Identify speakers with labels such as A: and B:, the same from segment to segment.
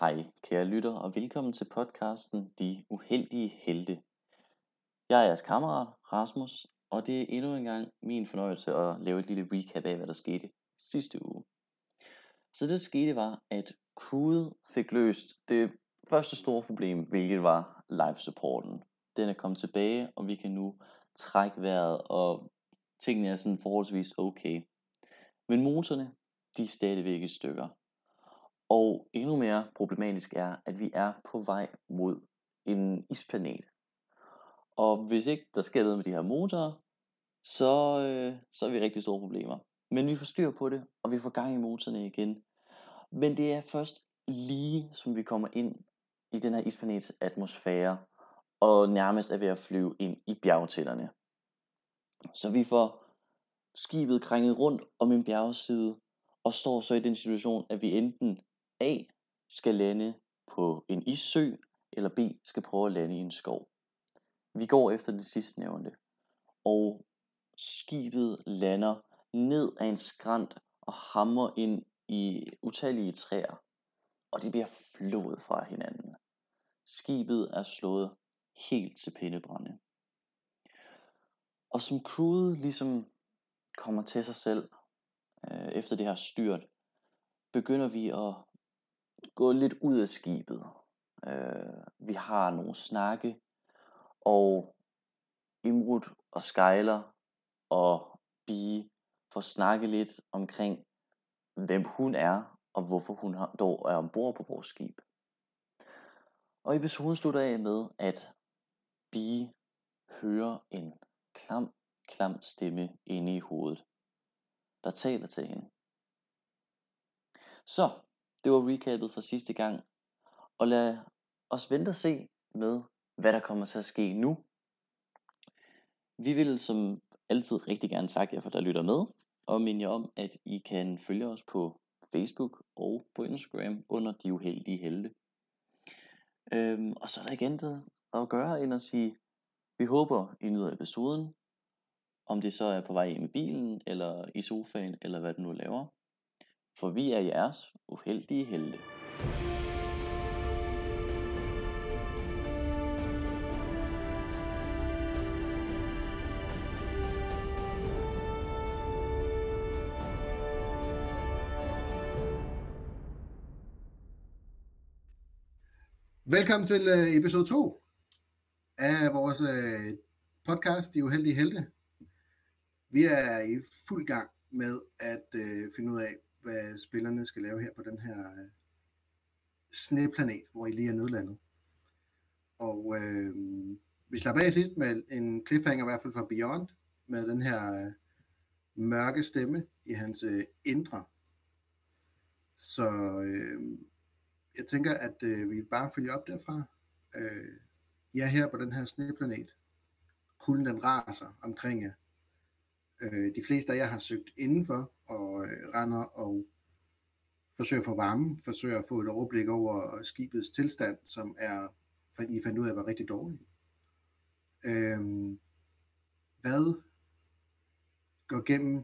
A: Hej kære lytter og velkommen til podcasten De Uheldige Helte. Jeg er jeres kammerat Rasmus, og det er endnu en gang min fornøjelse at lave et lille recap af, hvad der skete sidste uge. Så det der skete var, at crewet fik løst det første store problem, hvilket var live supporten. Den er kommet tilbage, og vi kan nu trække vejret, og tingene er sådan forholdsvis okay. Men motorerne, de er stadigvæk i stykker. Og endnu mere problematisk er, at vi er på vej mod en isplanet. Og hvis ikke der sker noget med de her motorer, så, øh, så er vi rigtig store problemer. Men vi får styr på det, og vi får gang i motorerne igen. Men det er først lige, som vi kommer ind i den her isplanets atmosfære, og nærmest er ved at flyve ind i bjergtællerne. Så vi får skibet krænget rundt om en bjergside, og står så i den situation, at vi enten A skal lande på en issø, eller B skal prøve at lande i en skov. Vi går efter det sidste nævnte, og skibet lander ned ad en skrant og hammer ind i utallige træer, og de bliver flået fra hinanden. Skibet er slået helt til pindebrænde. Og som crewet ligesom kommer til sig selv øh, efter det her styrt, begynder vi at gå lidt ud af skibet. Øh, vi har nogle snakke, og Imrud og Skyler og Bee får snakke lidt omkring, hvem hun er, og hvorfor hun dog er ombord på vores skib. Og episoden slutter af med, at Bee hører en klam, klam stemme inde i hovedet, der taler til hende. Så, det var recapet fra sidste gang. Og lad os vente og se med, hvad der kommer til at ske nu. Vi vil som altid rigtig gerne takke jer for, der lytter med, og minde jer om, at I kan følge os på Facebook og på Instagram under De Uheldige Helte. Øhm, og så er der ikke andet at gøre, end at sige, vi håber, I nyder episoden, om det så er på vej hjem i bilen, eller i sofaen, eller hvad du nu laver for vi er jeres uheldige helte.
B: Velkommen til øh, episode 2 af vores øh, podcast, De Uheldige Helte. Vi er i fuld gang med at øh, finde ud af, hvad spillerne skal lave her på den her øh, sneplanet, hvor I lige er nødlandet. Og øh, vi slapper af sidst med en cliffhanger, i hvert fald fra Beyond, med den her øh, mørke stemme i hans øh, indre. Så øh, jeg tænker, at øh, vi bare følger op derfra. Øh, jeg er her på den her sneplanet. Kulden den raser omkring jer. Øh, de fleste af jer har søgt indenfor og øh, render og forsøger at få varme, forsøger at få et overblik over skibets tilstand, som er, I fandt ud af, var rigtig dårlig. Øh, hvad går gennem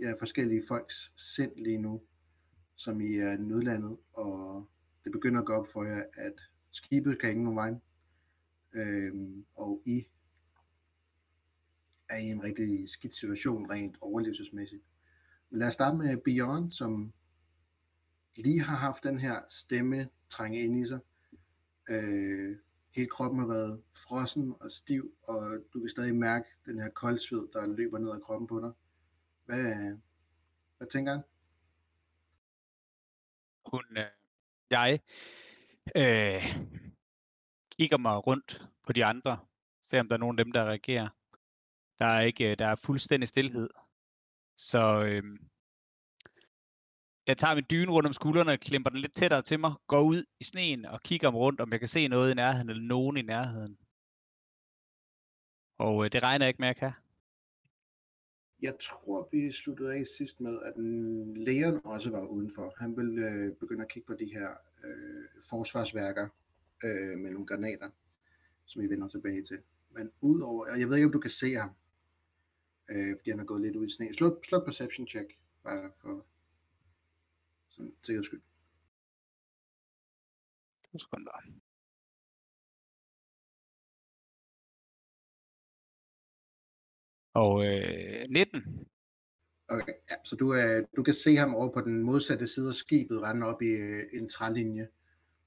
B: ja, forskellige folks sind lige nu, som I er nødlandet, og det begynder at gå op for jer, at skibet kan ingen vej, øh, og I er i en rigtig skidt situation rent overlevelsesmæssigt. Men lad os starte med Beyond, som lige har haft den her stemme trænge ind i sig. Øh, hele kroppen har været frossen og stiv, og du kan stadig mærke den her koldsved, der løber ned ad kroppen på dig. Hvad, hvad tænker du?
C: Hun, øh, jeg, øh, kigger mig rundt på de andre, ser om der er nogen af dem, der reagerer. Der er ikke, øh, der er fuldstændig stillhed. Så øh, jeg tager min dyne rundt om skuldrene klemper den lidt tættere til mig, går ud i sneen og kigger om rundt, om jeg kan se noget i nærheden eller nogen i nærheden. Og øh, det regner jeg ikke med, at jeg kan.
B: Jeg tror, vi sluttede af sidst med, at lægeren også var udenfor. Han vil øh, begynde at kigge på de her øh, forsvarsværker øh, med nogle granater, som vi vender tilbage til. Men udover, jeg ved ikke, om du kan se ham, øh, fordi han er gået lidt ud i sne. Slå, slå perception check, bare for sådan sikkerheds skyld.
C: To sekunder. Og øh, 19.
B: Okay, ja, så du, øh, du kan se ham over på den modsatte side af skibet rende op i øh, en trælinje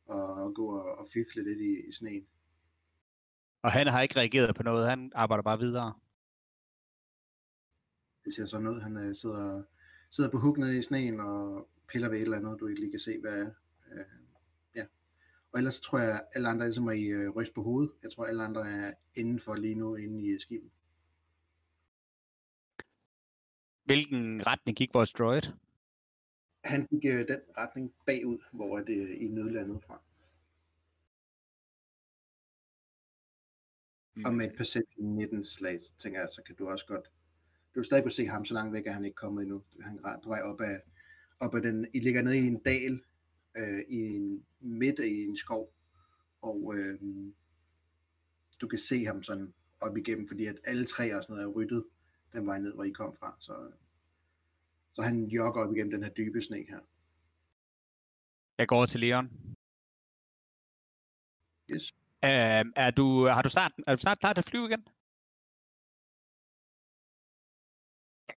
B: og gå og, og fifle lidt i, i sneen.
C: Og han har ikke reageret på noget. Han arbejder bare videre.
B: Det ser sådan ud. Han øh, sidder, sidder på huk nede i sneen og piller ved et eller andet, du ikke lige kan se, hvad er. Øh, ja. Og ellers tror jeg, at alle andre ligesom er i øh, ryst på hovedet. Jeg tror, alle andre er indenfor lige nu inde i øh, skibet.
C: Hvilken retning gik vores droid?
B: Han gik øh, den retning bagud, hvor er det i nødlandet fra.
C: Mm.
B: Og med et perception 19 slag, tænker jeg, så kan du også godt... Du vil stadig kunne se ham så langt væk, at han ikke er kommet endnu. Han er på vej op ad, op ad den... I ligger nede i en dal, øh, i en midt i en skov, og øh, du kan se ham sådan op igennem, fordi at alle tre og sådan noget er ryddet den vej ned, hvor I kom fra. Så, så han jogger op igennem den her dybe sne her.
C: Jeg går til Leon.
B: Yes.
C: Uh, er du, har du snart, er du snart klar til at flyve igen?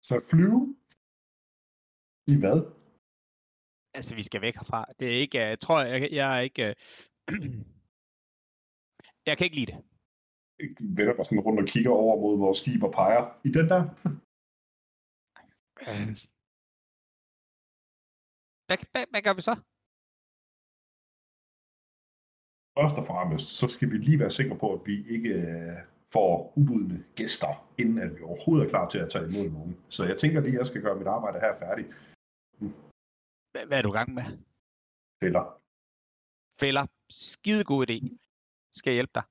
D: Så flyve? I hvad?
C: Altså, vi skal væk herfra. Det er ikke, jeg tror, jeg, jeg er ikke... øh, jeg kan ikke lide det.
D: Jeg vender mig sådan rundt og kigger over mod vores skib og peger. I den der?
C: Øh. Hvad, hvad, hvad gør vi så?
D: Først og fremmest, så skal vi lige være sikre på, at vi ikke øh, får ubudne gæster, inden at vi overhovedet er klar til at tage imod nogen. Så jeg tænker lige, at jeg skal gøre mit arbejde her færdigt.
C: Hvad, hvad er du i gang med?
D: Eller
C: Fælder. Skide god idé. Skal jeg hjælpe dig?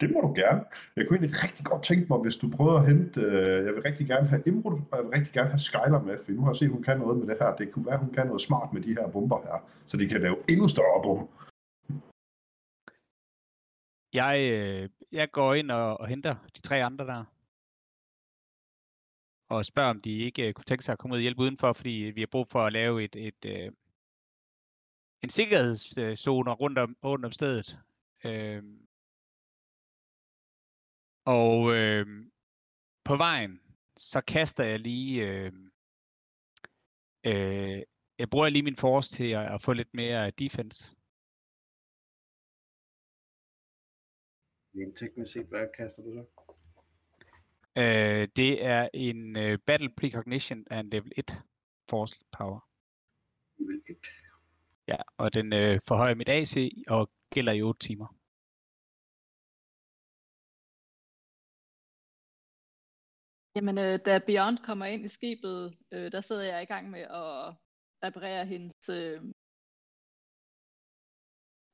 D: Det må du gerne. Jeg kunne egentlig rigtig godt tænke mig, hvis du prøver at hente... Øh, jeg vil rigtig gerne have Imrud, og jeg vil rigtig gerne have Skylar med, for nu har jeg set, at hun kan noget med det her. Det kunne være, at hun kan noget smart med de her bomber her, så de kan lave endnu større bomber.
C: Jeg, øh, jeg går ind og, og henter de tre andre der. Og spørger, om de ikke øh, kunne tænke sig at komme ud og hjælpe udenfor, fordi øh, vi har brug for at lave et, et, øh, en sikkerhedszone rundt om, rundt om stedet. Øh, og øh, på vejen, så kaster jeg lige... Øh, øh, jeg bruger lige min force til at, at få lidt mere defense.
B: Rent teknisk set, hvad kaster du så?
C: Øh, det er en øh, Battle Precognition af en level 1 Force Power.
B: Level 1.
C: Ja, og den øh, forhøjer mit AC og gælder i 8 timer.
E: Jamen, øh, da Beyond kommer ind i skibet, øh, der sidder jeg i gang med at reparere hendes... Øh,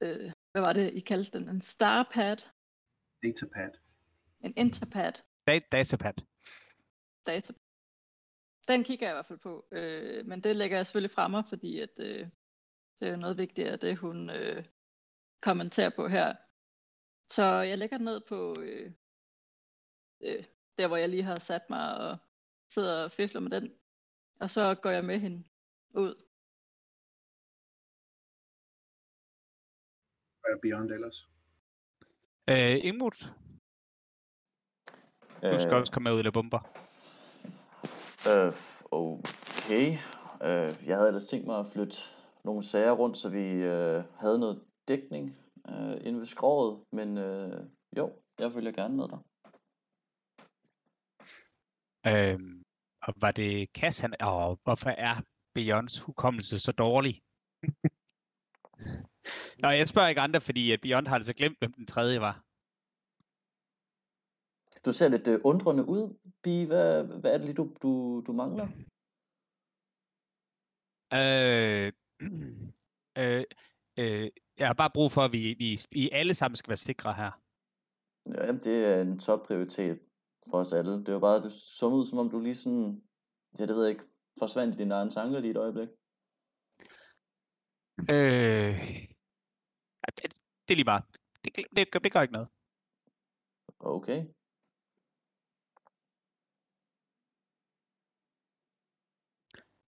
E: øh, hvad var det, I kaldte den? En starpad?
B: Datapad.
E: En interpad?
C: Da- datapad.
E: Data. Den kigger jeg i hvert fald på, øh, men det lægger jeg selvfølgelig fremme, fordi at, øh, det er jo noget vigtigere, det hun øh, kommenterer på her. Så jeg lægger den ned på øh, øh, der, hvor jeg lige har sat mig og sidder og fifler med den. Og så går jeg med hende ud.
B: Er Beyond ellers?
C: Øh, Imut, du skal
A: Øh,
C: også komme med ud af bomber.
A: Øh, okay. Øh, jeg havde ellers tænkt mig at flytte nogle sager rundt, så vi øh, havde noget dækning øh, inde ved skroget, men øh, jo, jeg følger gerne med dig.
C: Øh, og var det Cass, han... Åh, hvorfor er Beyonds hukommelse så dårlig? Nå, jeg spørger ikke andre, fordi Beyond har altså glemt, hvem den tredje var.
A: Du ser lidt øh, undrende ud, Bi. Hvad, hvad er det lige, du, du, du mangler?
C: Øh, øh, øh, jeg har bare brug for, at vi, vi, vi alle sammen skal være sikre her.
A: Ja, jamen, det er en topprioritet for os alle. Det var bare, det så ud, som om du lige sådan, ja, det ved jeg ikke, forsvandt i dine egne tanker lige et øjeblik.
C: Øh, det, det er lige bare. Det, det, gør- det gør ikke noget.
A: Okay.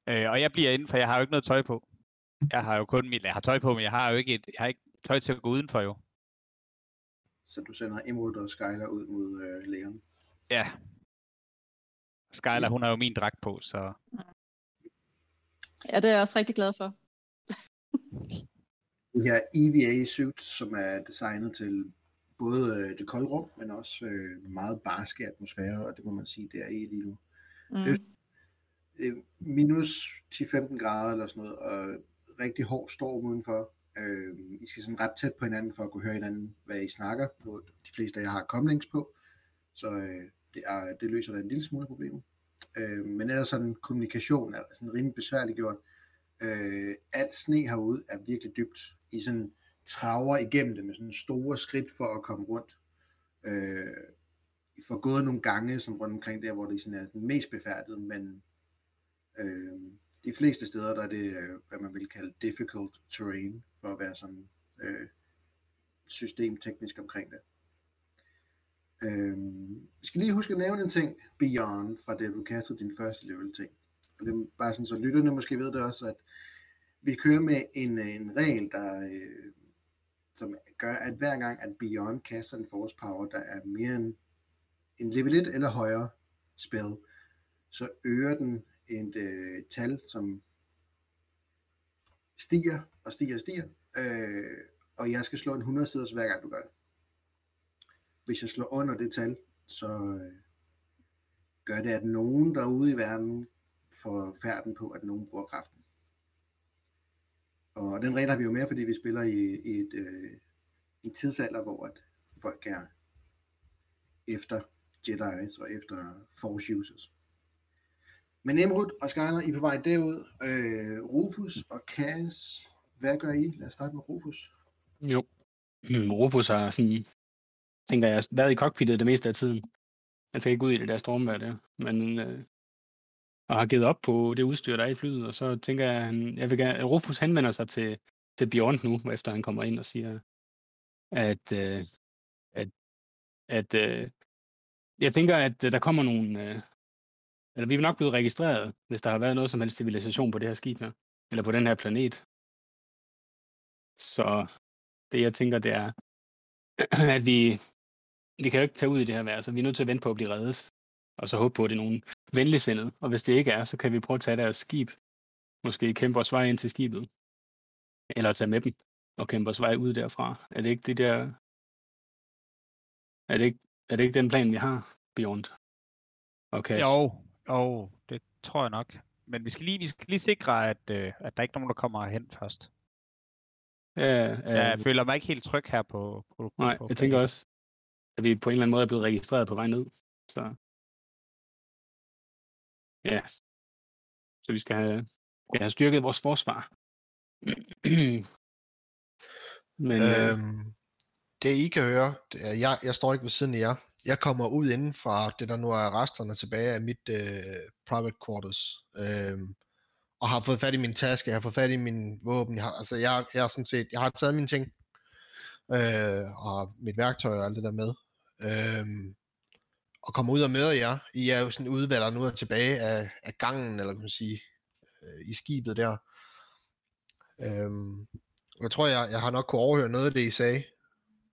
C: Øh, og jeg bliver inden, for jeg har jo ikke noget tøj på. Jeg har jo kun mit, jeg har tøj på, men jeg har jo ikke, et, jeg har ikke tøj til at gå udenfor jo.
B: Så du sender Emerald og Skyler ud mod øh, lægerne.
C: Ja. Skylar, hun har jo min dragt på, så
E: Ja, det er jeg også rigtig glad for.
B: De her EVA suits, som er designet til både øh, det kolde rum, men også øh, meget barske atmosfære, og det må man sige, det er i lige nu.
E: Mm.
B: Det- øh, minus 10-15 grader eller sådan noget, og rigtig hård storm udenfor. Øh, I skal sådan ret tæt på hinanden for at kunne høre hinanden, hvad I snakker. Nu, de fleste af jer har comlinks på, så øh, det, er, det løser da en lille smule problemet. Øh, men ellers sådan kommunikation er sådan rimelig besværligt gjort. Øh, alt sne herude er virkelig dybt. I sådan traver igennem det med sådan store skridt for at komme rundt. Øh, I får gået nogle gange som rundt omkring der, hvor det sådan er den mest befærdet, men øh, de fleste steder, der er det, øh, hvad man vil kalde difficult terrain, for at være sådan øh, systemteknisk omkring det. Øh, vi skal lige huske at nævne en ting, Beyond, fra det du kastede din første level ting. Og det er bare sådan, så lytterne måske ved det også, at vi kører med en, øh, en regel, der, øh, som gør, at hver gang, at Beyond kaster en force power, der er mere end en level 1 eller højere spil, så øger den et øh, tal, som stiger og stiger og stiger, øh, og jeg skal slå en 100 siders hver gang du gør det. Hvis jeg slår under det tal, så øh, gør det, at nogen derude i verden får færden på, at nogen bruger kraften. Og den regel har vi jo med, fordi vi spiller i, i et, øh, en tidsalder, hvor at folk er efter Jedi's og efter Force users. Men Nemrud og Skyler, I er på vej derud. Øh, Rufus og Cass, hvad gør I? Lad os starte med Rufus.
F: Jo. Rufus har sådan, tænker jeg, været i cockpittet det meste af tiden. Han skal ikke ud i det der stormvejr der, men øh, og har givet op på det udstyr, der er i flyet, og så tænker jeg, han, jeg vil gerne, Rufus henvender sig til, til Bjørn nu, efter han kommer ind og siger, at, øh, at, at øh, jeg tænker, at øh, der kommer nogle, øh, eller vi vil nok blive registreret, hvis der har været noget som helst civilisation på det her skib her, eller på den her planet. Så det jeg tænker, det er, at vi, vi kan jo ikke tage ud i det her vejr, så vi er nødt til at vente på at blive reddet, og så håbe på, at det er nogen venligsindet. Og hvis det ikke er, så kan vi prøve at tage deres skib, måske kæmpe os vej ind til skibet, eller tage med dem og kæmpe os vej ud derfra. Er det ikke det der, er det ikke, er det ikke den plan, vi har, Beyond? Okay.
C: jo, jo, det tror jeg nok. Men vi skal lige, vi skal lige sikre, at, øh, at der ikke er nogen, der kommer hen først.
F: Ja,
C: Jeg
F: øh,
C: føler mig ikke helt tryg her på, på, på
F: nej,
C: på
F: jeg tænker også, at vi på en eller anden måde er blevet registreret på vej ned. Så ja, så vi skal have, skal have styrket vores forsvar. Men øh,
G: øhm, det I kan høre, det er, jeg, jeg står ikke ved siden af jer. Jeg kommer ud inden fra det, der nu er resterne tilbage af mit øh, private quarters. Øh, og har fået fat i min taske, jeg har fået fat i min våben. Jeg har, altså, jeg, jeg, har sådan set, jeg har taget mine ting. Øh, og mit værktøj og alt det der med. Øh, og kommer ud og møder jer. I er jo sådan udvalgt og nu er tilbage af, af gangen, eller kan man sige, øh, i skibet der. Øhm, jeg tror, jeg, jeg har nok kunne overhøre noget af det, I sagde.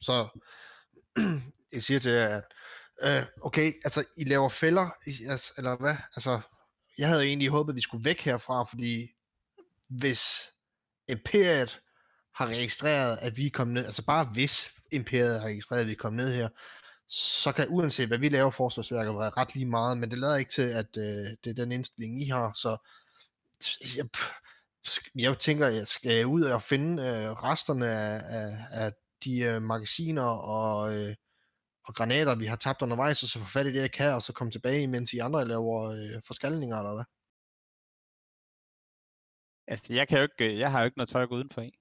G: Så jeg siger til jer, at øh, okay, altså I laver fælder, I, altså, eller hvad? Altså, jeg havde egentlig håbet, at vi skulle væk herfra, fordi hvis Imperiet har registreret, at vi er kommet ned, altså bare hvis Imperiet har registreret, at vi er kommet ned her, så kan uanset hvad vi laver forsvarsværker være ret lige meget, men det lader ikke til, at øh, det er den indstilling, I har, så jeg, jeg tænker, jeg skal ud og finde øh, resterne af, af, af de øh, magasiner og, øh, og granater, vi har tabt undervejs, og så få fat i det, jeg kan, og så komme tilbage, mens I andre laver øh, forskalninger, eller hvad?
C: Altså, jeg, kan jo ikke, øh, jeg har jo ikke noget tøj at gå udenfor i.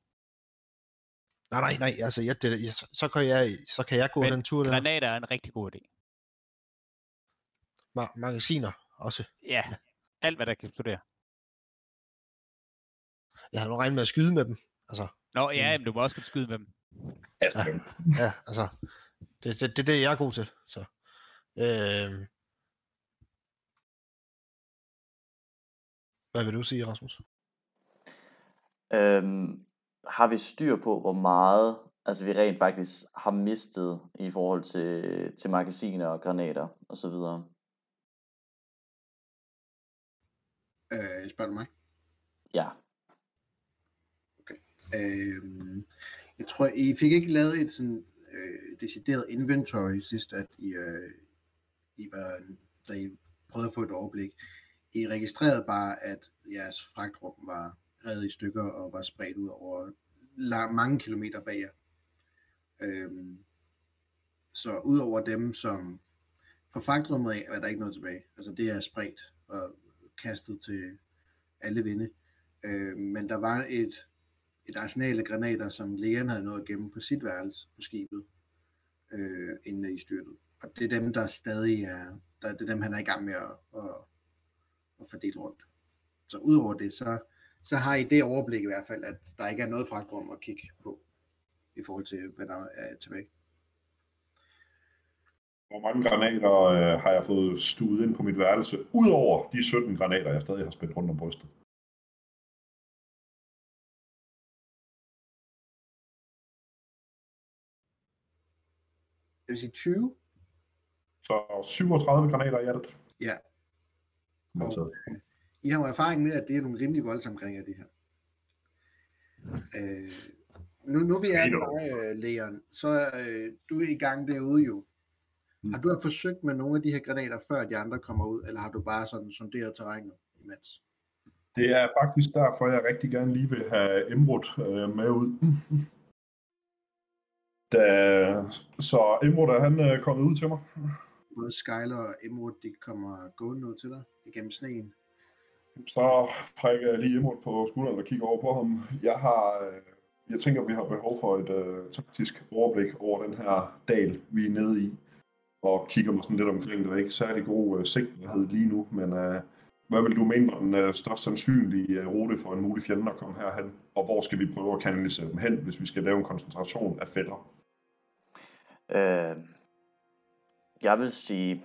G: Nej, nej, nej, altså, jeg, det, jeg, så, kan jeg, så kan jeg gå
C: Men
G: den tur der.
C: Granater er en rigtig god idé.
G: Ma- magasiner også.
C: Ja, alt hvad der kan eksplodere.
G: Jeg havde nu regnet med at skyde med dem. Altså,
C: Nå, ja, men du må også kunne skyde med dem.
D: Altså,
G: ja, altså, det, det, det er det, jeg er god til. Så. Øh, hvad vil du sige, Rasmus?
A: Øhm, har vi styr på, hvor meget altså vi rent faktisk har mistet i forhold til, til magasiner og granater og så videre?
B: Øh, spørger du mig?
A: Ja.
B: Øh, jeg tror, I fik ikke lavet et sådan øh, decideret inventory sidst, at I, øh, I var, da I prøvede at få et overblik. I registrerede bare, at jeres fragtrum var revet i stykker og var spredt ud over lang, mange kilometer bag jer. Øhm, så udover dem, som for fragtrummet af, er der ikke noget tilbage. Altså det er spredt og kastet til alle vinde. Øhm, men der var et, et arsenal af granater, som lægerne havde nået at gemme på sit værelse på skibet, øh, inden I styrtede. Og det er dem, der stadig er, der, det er dem, han er i gang med at, at, at fordele rundt. Så udover det, så, så har I det overblik i hvert fald, at der ikke er noget fragtrum at kigge på, i forhold til, hvad der er tilbage.
D: Hvor mange granater øh, har jeg fået stuet ind på mit værelse, udover de 17 granater, jeg stadig har spændt rundt om brystet?
B: Det vil sige 20.
D: Så 37 granater i alt.
B: Ja.
D: Modtaget.
B: I har jo erfaring med, at det er nogle rimelig voldsomme granater, de her. Øh, nu, nu vi er med, øh, Leon, så øh, du er i gang derude jo.
D: Mm.
B: Har du haft forsøgt med nogle af de her granater, før de andre kommer ud, eller har du bare sådan sonderet terrænet imens?
D: Det er faktisk derfor, jeg rigtig gerne lige vil have Emrud øh, med ud. Da, så Emrud er han øh, kommet ud til mig.
B: Både Skyler og Emerald, de kommer gående ud til dig igennem sneen.
D: Så prikker jeg lige imod på skulderen og kigger over på ham. Jeg har, øh, jeg tænker, vi har behov for et øh, taktisk overblik over den her dal, vi er nede i. Og kigger mig sådan lidt omkring. Det er ikke særlig god øh, sikkerhed lige nu, men øh, hvad vil du mene var den øh, størst sandsynlige øh, rute for en mulig fjende at komme herhen? Og hvor skal vi prøve at kanalisere dem hen, hvis vi skal lave en koncentration af fælder?
A: Øh, jeg vil sige,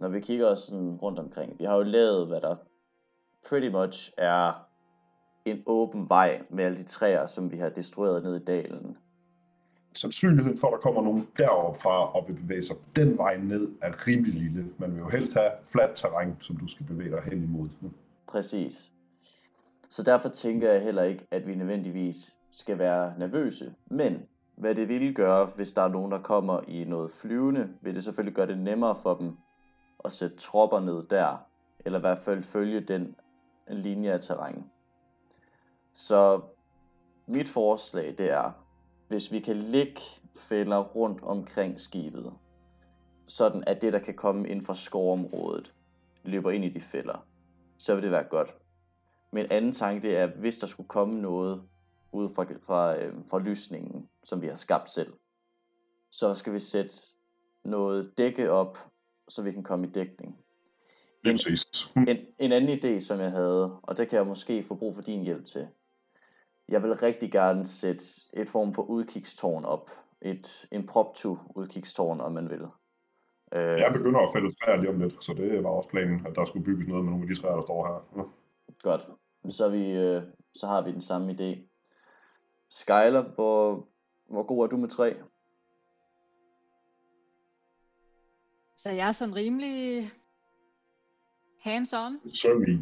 A: når vi kigger os sådan rundt omkring, vi har jo lavet, hvad der pretty much er en åben vej med alle de træer, som vi har destrueret ned i dalen.
D: Sandsynligheden for, at der kommer nogen deroppe fra og vil bevæge sig den vej ned, er rimelig lille. Man vil jo helst have fladt terræn, som du skal bevæge dig hen imod.
A: Præcis. Så derfor tænker jeg heller ikke, at vi nødvendigvis skal være nervøse. Men hvad det vil gøre, hvis der er nogen, der kommer i noget flyvende, vil det selvfølgelig gøre det nemmere for dem at sætte tropper ned der, eller i hvert fald følge den linje af terræn. Så mit forslag det er, hvis vi kan lægge fælder rundt omkring skibet, sådan at det, der kan komme ind fra skovområdet, løber ind i de fælder, så vil det være godt. Min anden tanke det er, hvis der skulle komme noget ud fra, fra, øh, fra lysningen, som vi har skabt selv, så skal vi sætte noget dække op, så vi kan komme i dækning.
D: Lige præcis.
A: En, en anden idé, som jeg havde, og det kan jeg måske få brug for din hjælp til. Jeg vil rigtig gerne sætte et form for udkigstårn op. Et impromptu udkigstårn, om man vil. Øh,
D: Jeg begynder at fælde træer lige om lidt, så det var også planen, at der skulle bygges noget med nogle af de træer, der står her. Ja.
A: Godt. Så, vi, øh, så har vi den samme idé. Skyler, hvor, hvor god er du med træ?
E: Så jeg er sådan rimelig hands-on.
D: Søm i.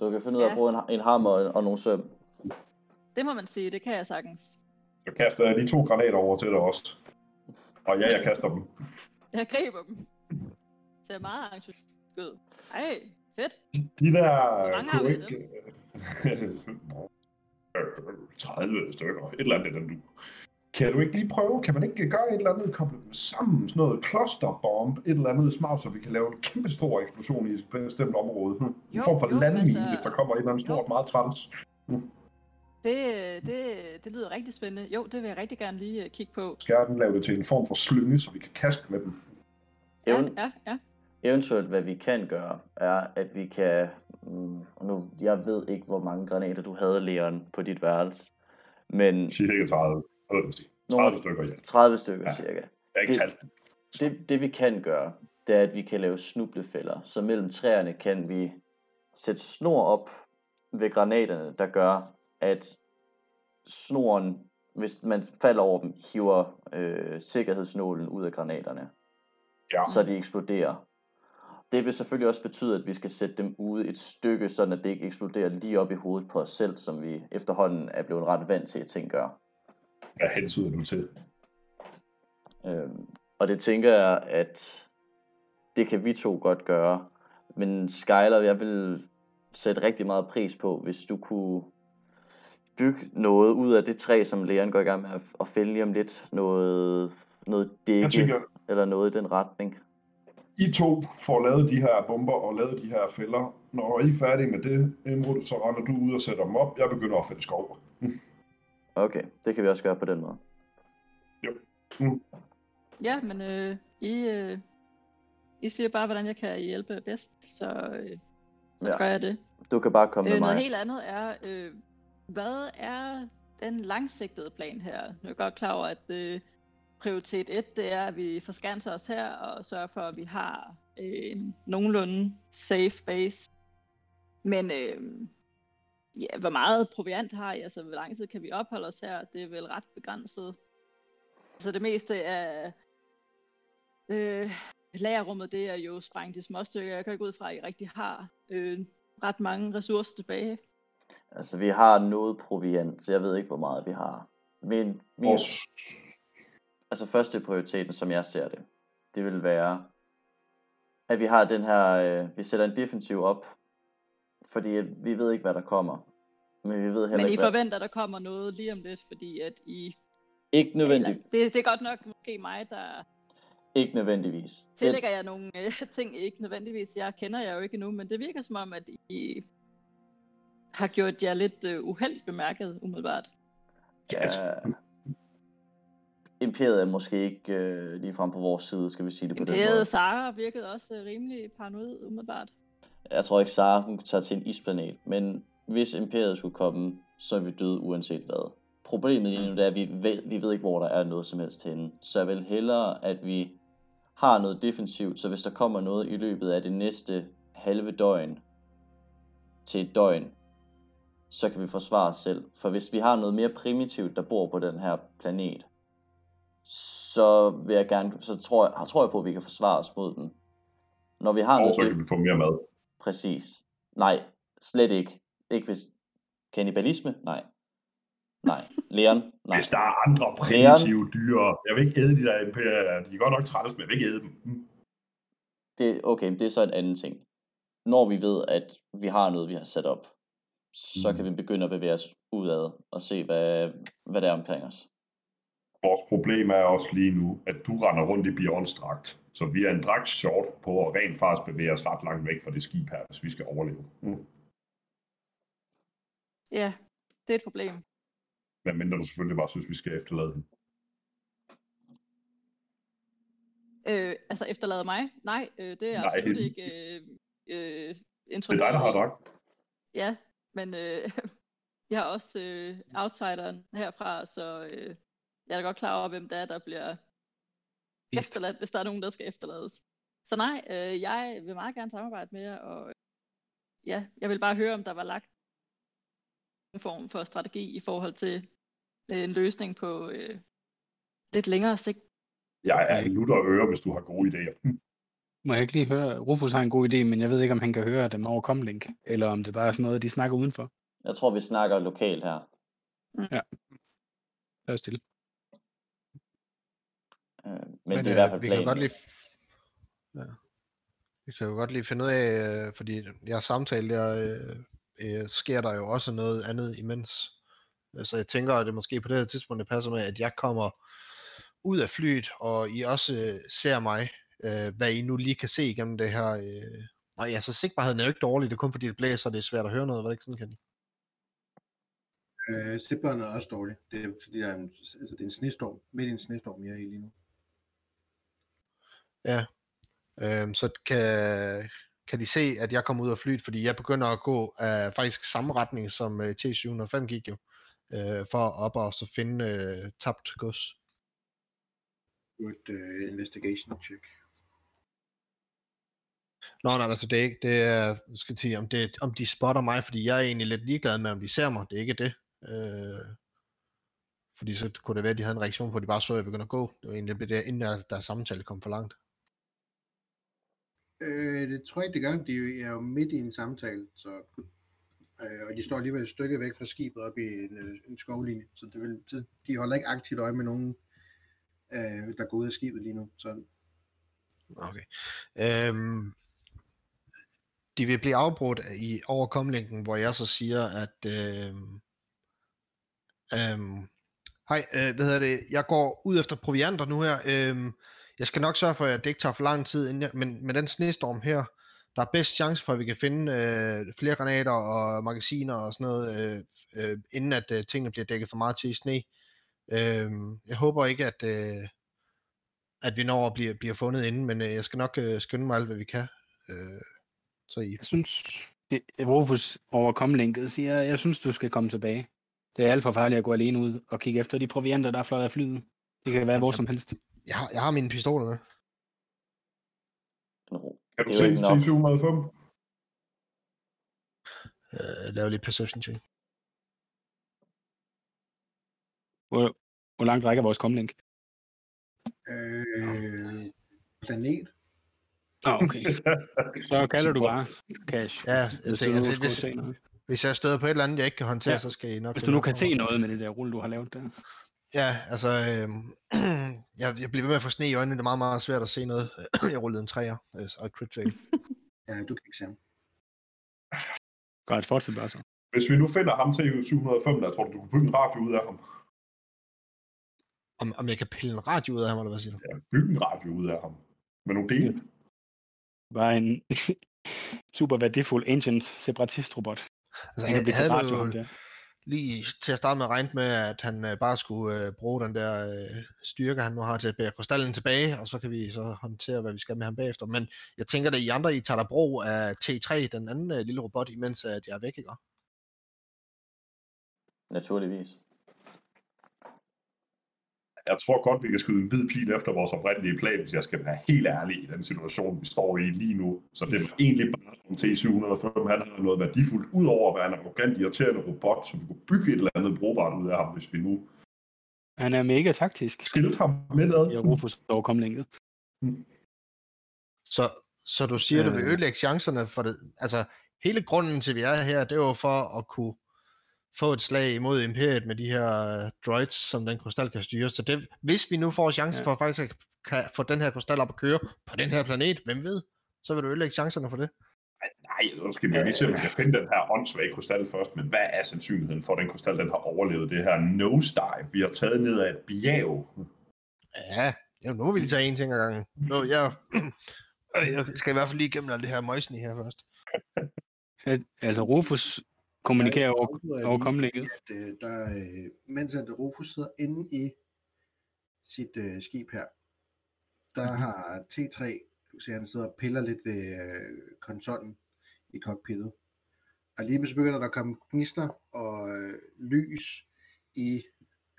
A: Du kan finde ud af
E: Ja.
A: at bruge en, en hammer og, og nogle søm.
E: Det må man sige, det kan jeg sagtens.
D: Så kaster jeg de to granater over til dig også. Og ja, jeg kaster dem.
E: Jeg griber dem. Ser meget entusiastisk ud. Ej, fedt.
D: De der
E: Hvor mange har vi
D: ikke... 30 stykker. Et eller andet af dem, du. Kan du ikke lige prøve? Kan man ikke gøre et eller andet, koble dem sammen? Sådan noget clusterbomb, et eller andet smart, så vi kan lave en kæmpe stor eksplosion i et bestemt område. Hm. En
E: Jo,
D: form for
E: jo,
D: landmine,
E: altså-
D: hvis der kommer et eller andet stort,
E: jo.
D: meget træls.
E: Det, det, det lyder rigtig spændende. Jo, det vil jeg rigtig gerne lige øh, kigge på.
D: Skal den lave det til en form for slynge, så vi kan kaste med dem?
E: Ja, ja, ja.
A: eventuelt, hvad vi kan gøre, er, at vi kan... Mm, nu, jeg ved ikke, hvor mange granater du havde, Leon, på dit værelse. Men
D: Cirka 30. Hvad vil det sige? 30
A: Nogle-
D: stykker alt.
A: 30 stykker
D: Ja.
A: cirka.
D: Jeg ikke
A: Det-
D: talt.
A: Det, det vi kan gøre, det er, at vi kan lave snublefælder. Så mellem træerne kan vi sætte snor op ved granaterne, der gør, at snoren, hvis man falder over dem, hiver øh, sikkerhedsnålen ud af granaterne,
D: Ja.
A: så de eksploderer. Det vil selvfølgelig også betyde, at vi skal sætte dem ude et stykke, at det ikke eksploderer lige op i hovedet på os selv, som vi efterhånden er blevet ret vant til, at ting gør.
D: Hvad hensyder du til?
A: Øhm, og det tænker jeg, at det kan vi to godt gøre. Men Skyler, jeg vil sætte rigtig meget pris på, hvis du kunne bygge noget ud af det træ, som Leon går i gang med at, at fælde lige om lidt. Noget, noget dække,
D: tænker,
A: eller noget i den retning.
D: I to får lavet de her bomber og lavet de her fælder. Når I er færdige med det, Imrud, så render du ud og sætter dem op. Jeg begynder at fælde skov.
A: Okay, det kan vi også gøre på den måde.
E: Ja, men øh, I, øh, I siger bare, hvordan jeg kan hjælpe bedst, så, øh, så
A: Ja.
E: gør jeg det.
A: Du kan bare komme
E: Øh,
A: med
E: noget
A: mig.
E: helt andet er, øh, hvad er den langsigtede plan her? Nu er jeg godt klar over, at øh, prioritet 1, det er, at vi forskanser os her og sørger for, at vi har øh, en nogenlunde safe base. Men øh, ja, hvor meget proviant har I? Altså, hvor lang tid kan vi opholde os her? Det er vel ret begrænset. Altså, det meste af øh, lagerrummet, det er jo sprængt i små stykker. Jeg kan ikke ud fra, at I rigtig har øh, ret mange ressourcer tilbage.
A: Altså, vi har noget proviant, så jeg ved ikke, hvor meget vi har. Min, min,
D: Vores,
A: altså første prioriteten, som jeg ser det, det vil være, at vi har den her, øh, vi sætter en defensiv op, fordi vi ved ikke, hvad der kommer. Men vi ved heller
E: Men I
A: ikke, hvad...
E: forventer, at der kommer noget lige om lidt, fordi at I...
A: Ikke nødvendigt,
E: Eller, det, det er godt nok måske mig, der
A: ikke nødvendigvis.
E: Tillægger jeg nogle øh, ting, ikke nødvendigvis. Jeg kender jer jo ikke endnu, men det virker som om, at I har gjort jer lidt øh, uheldigt bemærket, umiddelbart.
A: ja, imperiet er måske ikke øh, lige frem på vores side, skal vi sige det på den måde.
E: Imperiet Sara virkede også øh, rimelig paranoid, umiddelbart.
A: Jeg tror ikke, Sara hun tager til en isplanet, men hvis imperiet skulle komme, så er vi døde uanset hvad. Problemet lige nu det er, at vi ved, vi ved ikke, hvor der er noget som helst henne. Så jeg vil hellere, at vi har noget defensivt, så hvis der kommer noget i løbet af det næste halve døgn til et døgn, så kan vi forsvare os selv. For hvis vi har noget mere primitivt, der bor på den her planet, så vil jeg gerne, så tror jeg, tror jeg på, at vi kan forsvare os mod dem. Når vi har
D: og
A: noget
D: så kan vi få mere mad.
A: Præcis. Nej, slet ikke. Ikke hvis... Kannibalisme? Nej. Nej. Leon? Nej.
D: Hvis der er andre primitive dyr, jeg vil ikke æde de der imperier. De er godt nok træls, men jeg vil ikke æde dem. Mm.
A: Det, okay, det er så en anden ting. Når vi ved, at vi har noget, vi har sat op, så kan vi begynde at bevæge os udad og se, hvad, hvad der er omkring os.
D: Vores problem er også lige nu, at du render rundt i Beyondstrakt. Så vi er en dragt short på at rent faktisk bevæge os ret langt væk fra det skib her, hvis vi skal overleve. Mm.
E: Ja, det er et problem.
D: Men mindre du selvfølgelig bare synes, vi skal efterlade dem.
E: Øh, altså efterlade mig? Nej, øh, det er
D: Nej.
E: absolut ikke øh, øh,
D: Det er dig, der har dragt.
E: Ja, men øh, jeg er også øh, outsideren herfra, så øh, jeg er da godt klar over, hvem det er, der bliver. Efterladt, hvis der er nogen, der skal efterlades. Så nej, øh, jeg vil meget gerne samarbejde med jer, og øh, ja, jeg vil bare høre, om der var lagt en form for strategi i forhold til øh, en løsning på øh, lidt længere sigt.
D: Jeg er lutter øre, hvis du har gode idéer. Mm.
F: Må jeg ikke lige høre, Rufus har en god idé, men jeg ved ikke, om han kan høre dem over Comlink, eller om det bare er sådan noget, de snakker udenfor.
A: Jeg tror, vi snakker lokalt her.
F: Der er stille.
A: Øh, men, men det er i hvert fald
G: vi kan jo
A: planen.
G: godt lige... Ja. Vi kan jo godt lige finde ud af, øh, fordi jeg samtale der, øh, øh, sker der jo også noget andet imens. Øh, Så jeg tænker, at det måske på det her tidspunkt det passer med, at jeg kommer ud af flyet, og I også øh, ser mig, øh, hvad I nu lige kan se igennem det her. Øh. Og ja, så sigtbarheden er jo ikke dårlig, det er kun fordi det blæser, og det er svært at høre noget, var det ikke sådan, kan
B: Øh, Sigtbåndet er også dårligt. Det er, fordi der er en, altså, det er en snestorm. Midt i en snestorm, jeg er i lige nu.
G: Ja. Øhm, så kan, kan de se, at jeg kommer ud af flyet, fordi jeg begynder at gå af faktisk samme retning, som øh, T705 gik jo, øh, for op og så finde øh, tabt gods.
B: Et uh, investigation check.
G: Nå, nej, altså det er ikke, det er, skal sige, om, det, om de spotter mig, fordi jeg er egentlig lidt ligeglad med, om de ser mig, det er ikke det. Øh, fordi så kunne det være, at de havde en reaktion på, at de bare så, at jeg begyndte at gå. Det var egentlig det, inden der, der samtale kom for langt.
B: Øh, det tror jeg ikke, det gør. De er jo midt i en samtale, så, øh, og de står alligevel et stykke væk fra skibet op i en, øh, en skovlinje, så, det vil, så de holder ikke aktivt øje med nogen, øh, der går ud af skibet lige nu. Så
G: Okay. Øhm, de vil blive afbrudt i overkomlinken, hvor jeg så siger, at øh, øh, hej, øh, hvad hedder det, jeg går ud efter provianter nu her. øh, jeg skal nok sørge for, at det ikke tager for lang tid, inden jeg, men med den snestorm her, der er bedst chance for, at vi kan finde øh, flere granater og magasiner og sådan noget, øh, øh, inden at øh, tingene bliver dækket for meget til i sne. Øh, jeg håber ikke, at, øh, at vi når at blive, bliver fundet inden, men øh, jeg skal nok øh, skynde mig alt, hvad vi kan. Øh, så I,
F: Jeg synes, det, Rufus overkomlinket siger, jeg synes, du skal komme tilbage. Det er alt for farligt at gå alene ud og kigge efter de provianter, der er fløjet af flyet. Det kan være hvor som helst.
G: Jeg, har, jeg har mine pistoler med.
A: En ro.
D: Kan du
A: er
D: se
A: ikke nok.
D: T705?
G: Øh, lave lidt perception check.
F: Hvor, hvor langt rækker vores komlink?
B: øh, planet.
F: Ah, okay. Så kalder du bare cash.
G: Ja, jeg
F: Hvis
G: tænker,
F: nu
G: hvis, hvis,
F: noget.
G: hvis jeg støder på et eller andet, jeg ikke kan håndtere,
F: Ja.
G: så skal I nok...
F: Hvis du nu kan se noget med det der rulle, du har lavet der.
G: Ja, altså, øh, jeg, jeg bliver ved med at få sne i øjnene, det er meget, meget svært at se noget. jeg rullede en træer øh, og et crit fail.
B: Ja, du kan ikke se ham.
F: Godt, fortsæt bare så.
D: Hvis vi nu finder ham til 705, der tror du, du kunne bygge en radio ud af ham?
G: Om, om jeg kan pille en radio ud af ham, eller hvad siger du?
D: Ja, bygge en radio ud af ham. Med nogle dele.
F: Var en super værdifuld ancient separatist-robot.
G: Altså,
F: Han kan
G: jeg,
F: blive
G: jeg
F: til
G: havde
F: radio,
G: jo lige til at starte med regnet med, at han øh, bare skulle øh, bruge den der øh, styrke, han nu har til at bære krystallen tilbage, og så kan vi så håndtere, hvad vi skal med ham bagefter. Men jeg tænker, at I andre, I tager der brug af T3, den anden øh, lille robot, imens at jeg er væk, ikke?
A: Naturligvis.
D: Jeg tror godt, vi kan skyde en hvid pil efter vores oprindelige plan, hvis jeg skal være helt ærlig i den situation, vi står i lige nu. Så det var egentlig bare en T705. Han har noget værdifuldt, udover at være en arrogant, irriterende robot, som vi kunne bygge et eller andet brugbart ud af ham, hvis vi nu
F: Han er mega taktisk.
D: skilte ham med ad.
F: i Rufus overkomlinket.
G: Så, så du siger, at du vil
F: Øh.
G: ødelægge chancerne for det. Altså, hele grunden til, at vi er her, det er jo for at kunne få et slag imod Imperiet med de her øh, droids, som den krystal kan styre. Så det, hvis vi nu får chancen
F: Ja.
G: for at faktisk at kan få den her krystal op at køre på den her planet, hvem ved, så vil du ødelægge chancerne for det.
D: Nej, nu skal vi jo lige se, om vi kan finde den her åndssvage krystal først, men hvad er sandsynligheden for, at den krystal den har overlevet det her nosedive, vi har taget ned af et bjerg?
G: Ja, jamen, nu må vi lige tage en ting ad gangen. Nu, jeg, jeg skal i hvert fald lige igennem alt det her møjsni her først.
F: At- Altså Rufus kommunikerer over, over komlinket.
B: At, øh, der, øh, mens at Rufus sidder inde i sit øh, skib her, der har T3, du kan se, han sidder og piller lidt ved øh, konsollen i cockpittet. Og lige så begynder der at komme gnister og øh, lys i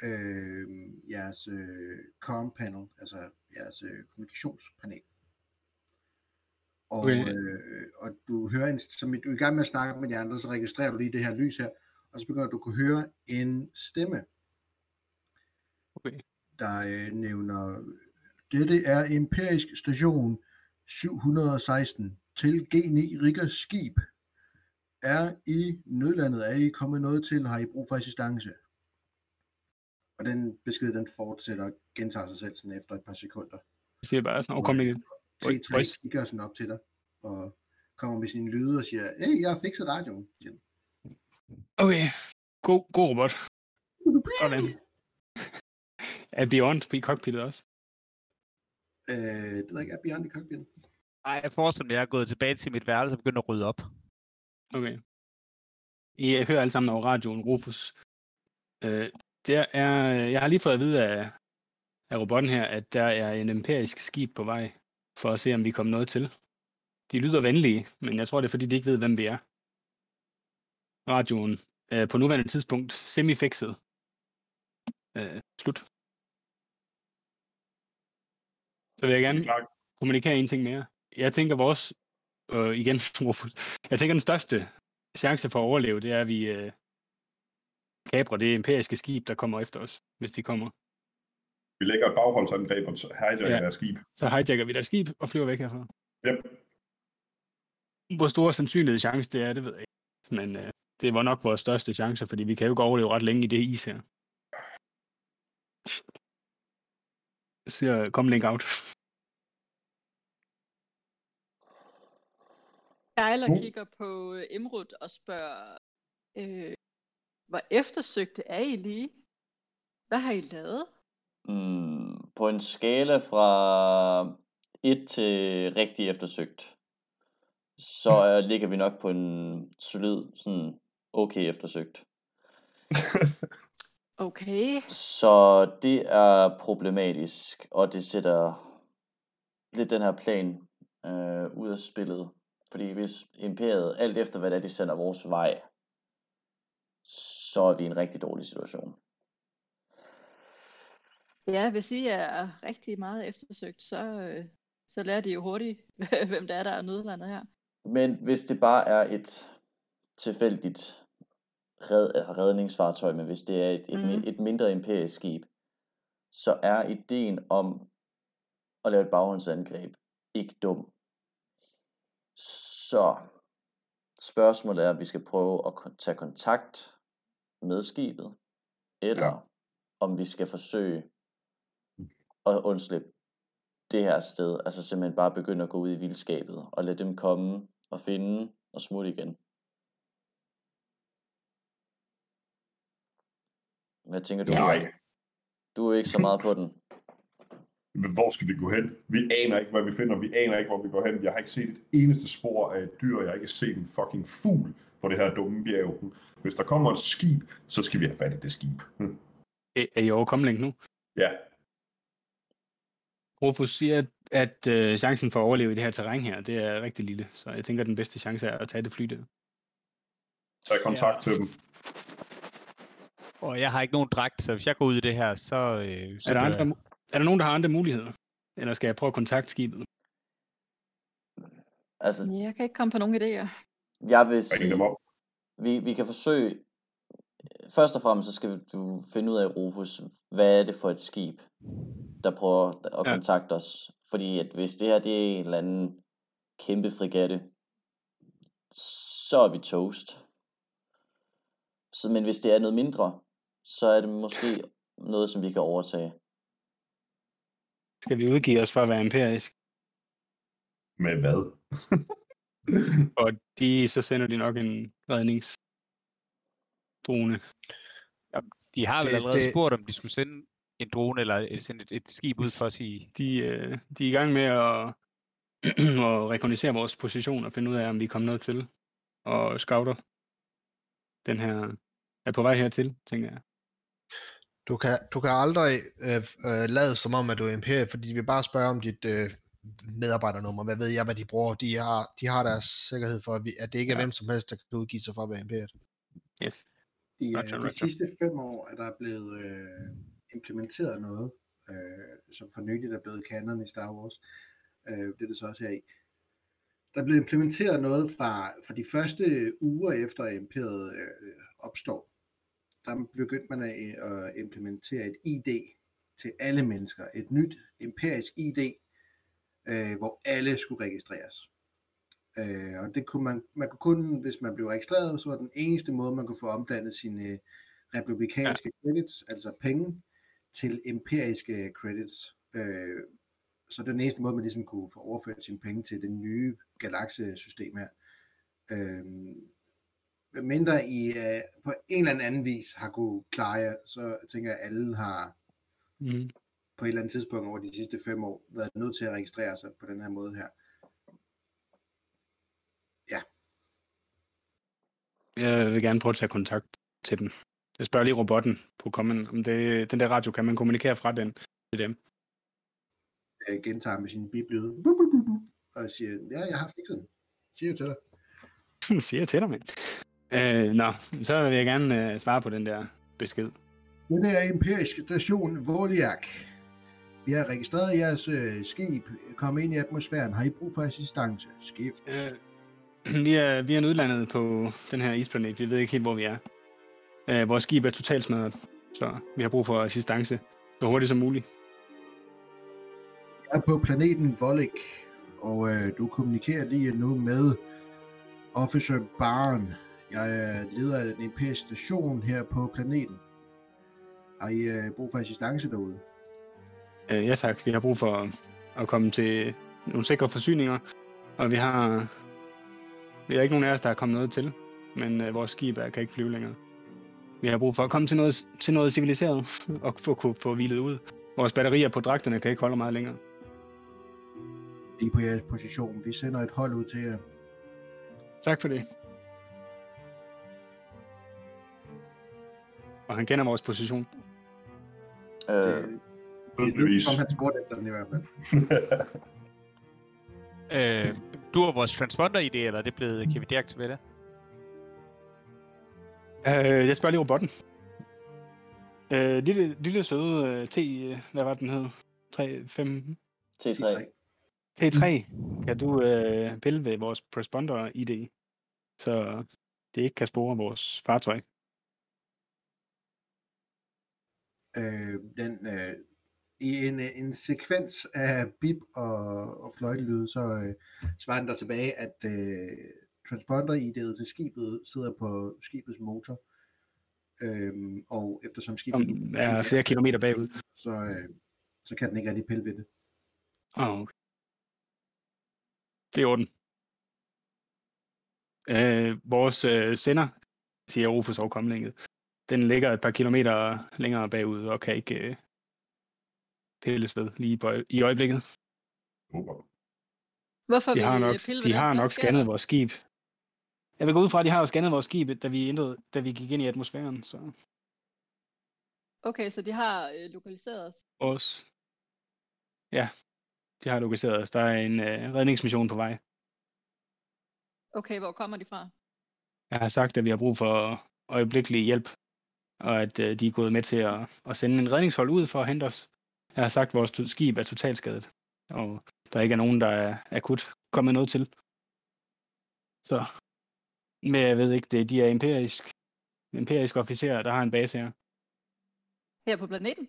B: øh, jeres øh, com panel, altså jeres øh, kommunikationspanel. Og,
F: Okay.
B: øh, og du hører en, som du er i gang med at snakke med de andre, så registrerer du lige det her lys her, og så begynder du at kunne høre en stemme,
F: Okay.
B: der øh, nævner, dette er Imperisk Station 716 til G9 Riggers skib. Er I nødlandet? Er I kommet noget til? Har I brug for assistance? Og den besked, den fortsætter og gentager sig selv sådan efter et par sekunder.
F: Jeg siger bare sådan over komlinket.
B: T3
F: Boys.
B: kigger sådan op til dig, og kommer med sine lyde og siger, hey, jeg har fikset radioen. siger den.
F: Okay, god, god robot. Sådan. Er Beyond i cockpittet også?
B: Øh, det ved jeg ikke, er Beyond i cockpitten?
C: Ej, jeg forestiller mig, at jeg er gået tilbage til mit værelse og begyndt at rydde op.
F: Okay. I hører alle sammen over radioen, Rufus. Øh, der er, jeg har lige fået at vide af, af robotten her, at der er en empirisk skib på vej, for at se, om vi kommer noget til. De lyder venlige, men jeg tror, det er, fordi de ikke ved, hvem vi er. Radioen øh, på nuværende tidspunkt semi-fikset. Øh, slut. Så vil jeg gerne kommunikere en ting mere. Jeg tænker vores, øh, igen, jeg tænker den største chance for at overleve, det er, at vi, øh, kapre det imperiske skib, der kommer efter os, hvis de kommer.
D: Vi lægger et bagholdsangreb og hijacker
F: Ja.
D: deres skib.
F: Så hijacker vi deres skib og flyver væk herfra.
D: Yep.
F: Hvor stor sandsynlighed chance det er, det ved jeg ikke. Men øh, det var nok vores største chance, fordi vi kan jo ikke overleve ret længe i det is her. Siger, kom link out.
E: Skyler
D: Uh.
E: kigger på øh, Imrud og spørger, øh, hvor eftersøgte er I lige? Hvad har I lavet?
A: Mm, på en skala fra 1 til rigtig eftersøgt, så er, ligger vi nok på en solid, sådan okay eftersøgt.
E: Okay.
A: Så det er problematisk, og det sætter lidt den her plan øh, ud af spillet. Fordi hvis imperiet, alt efter hvad det er, de sender vores vej, så er vi i en rigtig dårlig situation.
E: Ja, hvis I er rigtig meget eftersøgt, så, øh, så lærer de jo hurtigt, hvem det er, der er nødlandet her.
A: Men hvis det bare er et tilfældigt red, eller redningsfartøj, men hvis det er et, et,
E: Mhm.
A: mm. et mindre imperisk skib, så er ideen om at lave et baghåndsangreb ikke dum. Så spørgsmålet er, om vi skal prøve at tage kontakt med skibet, eller
D: ja.
A: om vi skal forsøge at undslippe det her sted, altså simpelthen bare begynde at gå ud i vildskabet, og lade dem komme og finde og smutte igen. Hvad tænker du?
D: Nej.
A: Du er ikke så meget på den.
D: Men hvor skal vi gå hen? Vi aner ikke, hvad vi finder. Vi aner ikke, hvor vi går hen. Jeg har ikke set et eneste spor af et dyr. Jeg har ikke set en fucking fugl på det her dumme bjerg. Hvis der kommer et skib, så skal vi have fat i det skib. Hm.
F: Er I over komlink nu?
D: Ja,
F: Rufus siger, at, at øh, chancen for at overleve i det her terræn her, det er rigtig lille. Så jeg tænker, at den bedste chance er at tage det fly der.
D: tag kontakt
C: Ja.
D: til dem.
C: Og jeg har ikke nogen dragt, så hvis jeg går ud i det her, så... Øh, så
F: Er der, andre, er der nogen, der har andre muligheder? Eller skal jeg prøve at kontakte skibet?
A: Altså,
E: Jeg kan ikke komme på nogen idéer.
A: jeg vil sige, vi, vi kan forsøge, først og fremmest så skal du finde ud af, Rufus, hvad er det for et skib, der prøver at
F: Ja.
A: kontakte os. Fordi at hvis det her det er en eller anden kæmpe frigatte, så er vi toast. Så, men hvis det er noget mindre, så er det måske noget, som vi kan overtage.
F: Skal vi udgive os for at være imperisk?
D: Med hvad?
F: Og de, så sender de nok en redningsdrone.
C: De har vel allerede
G: det-
C: spurgt, om de skulle sende en drone eller øh, sende et, et skib ud for at sige...
F: De, øh, de er i gang med at, at rekognosere vores position og finde ud af, om vi er kommet noget til. Og scouter den her er på vej hertil, tænker jeg.
G: Du kan, du kan aldrig øh, øh, lade som om, at du er imperiet, fordi de vil bare spørge om dit øh, medarbejdernummer. Hvad ved jeg, hvad de bruger? De har, de har deres sikkerhed for, at, vi, at det ikke er
F: Ja.
G: hvem som helst, der kan udgive sig for at være imperiet.
F: Yes.
B: De,
F: Roger,
B: Roger,
F: roger.
B: de sidste fem år er der blevet øh, implementeret noget, øh, som for nyligt er blevet kanon i Star Wars. Øh, det er det så også her i. Der er blevet implementeret noget fra, fra de første uger efter imperiet øh, opstår. Der begyndte man at, at implementere et ID til alle mennesker. Et nyt imperisk ID, øh, hvor alle skulle registreres. Øh, og det kunne man, man kunne kun, hvis man blev registreret, så var den eneste måde, man kunne få omdannet sine øh, republikanske ja. credits, altså penge, til imperiske credits. Øh, så det er den eneste måde, man ligesom kunne få overført sine penge til det nye galaksesystem her. Øh, mindre I øh, på en eller anden vis har kunne klare jer, så tænker jeg, at alle har
F: Mm.
B: på et eller andet tidspunkt over de sidste fem år været nødt til at registrere sig på den her måde her.
F: Jeg vil gerne prøve at tage kontakt til dem. Jeg spørger lige robotten på kommen, om det, den der radio, kan man kommunikere fra den til dem?
B: Jeg gentager med sin biblyd, og siger, ja, jeg har fikset den. Siger til dig.
F: Siger til dig, mand. Øh, nå, så vil jeg gerne øh, svare på den der besked.
B: Det er imperisk station Voliak. Vi har registreret jeres øh, skib. Kom ind i atmosfæren. Har I brug for assistance? Skift.
F: Øh, vi, er, vi er nødlandet på den her isplanet. Vi ved ikke helt, hvor vi er. Øh, vores skib er totalt smadret, så vi har brug for assistance så hurtigt som muligt.
B: Jeg er på planeten Volek, og øh, du kommunikerer lige nu med Officer Barn. Jeg er leder af den europæiske station her på planeten. Har I øh, brug for assistance derude?
F: Øh, ja tak, vi har brug for at komme til nogle sikre forsyninger, og vi har, vi har ikke nogen af os, der er kommet noget til, men øh, vores skib er, kan ikke flyve længere. Vi har brug for at komme til noget, til noget civiliseret og få, få, få hvilet ud. Vores batterier på dragterne kan ikke holde meget længere.
B: I er på jeres position. Vi sender et hold ud til jer.
F: Tak for det. Og han kender vores position.
A: Øh,
B: Øh,
D: Tydeligvis.
B: Som han spurgte efter den i hvert fald.
C: Øh, du har vores transponder-ID, eller er det blevet, kan vi deaktivere det?
F: Øh, jeg spørger lige robotten. Øh, lille, lille søde øh, T, øh, hvad var den hed? 3, 5,
A: T3.
F: T3. Kan du øh, pille ved vores transponder ID, så det ikke kan spore vores fartøj?
B: øh, den, øh, i en, en sekvens af bip og, og fløjtelyde, så øh, svarer den der tilbage, at øh, transponder-ID'et til skibet sidder på skibets motor. Øhm, og eftersom skibet
F: Som er flere kilometer bagud.
B: så, øh, så kan den ikke rigtig pille ved det.
F: Oh, okay. Det er orden. Øh, vores øh, sender, siger Rufus overkomlinget, den ligger et par kilometer længere bagud og kan ikke øh, pilles ved lige på, i øjeblikket.
D: Super.
E: Hvorfor
F: De
E: vil
F: har nok,
E: pille
F: de har nok scannet vores skib. Jeg vil gå ud fra, at de har jo scannet vores skib, da vi, ændrede, da vi gik ind i atmosfæren. Så
E: Okay, så de har øh, lokaliseret os.
F: vores... Ja, de har lokaliseret os. Der er en øh, redningsmission på vej.
E: Okay, hvor kommer de fra?
F: Jeg har sagt, at vi har brug for øjeblikkelig hjælp, og at øh, de er gået med til at, at sende en redningshold ud for at hente os. Jeg har sagt, at vores skib er totalt skadet, og der ikke er nogen, der er akut kommet noget til. Så, men jeg ved ikke, det, de er imperisk, imperiske officerer, der har en base her.
E: Her på planeten?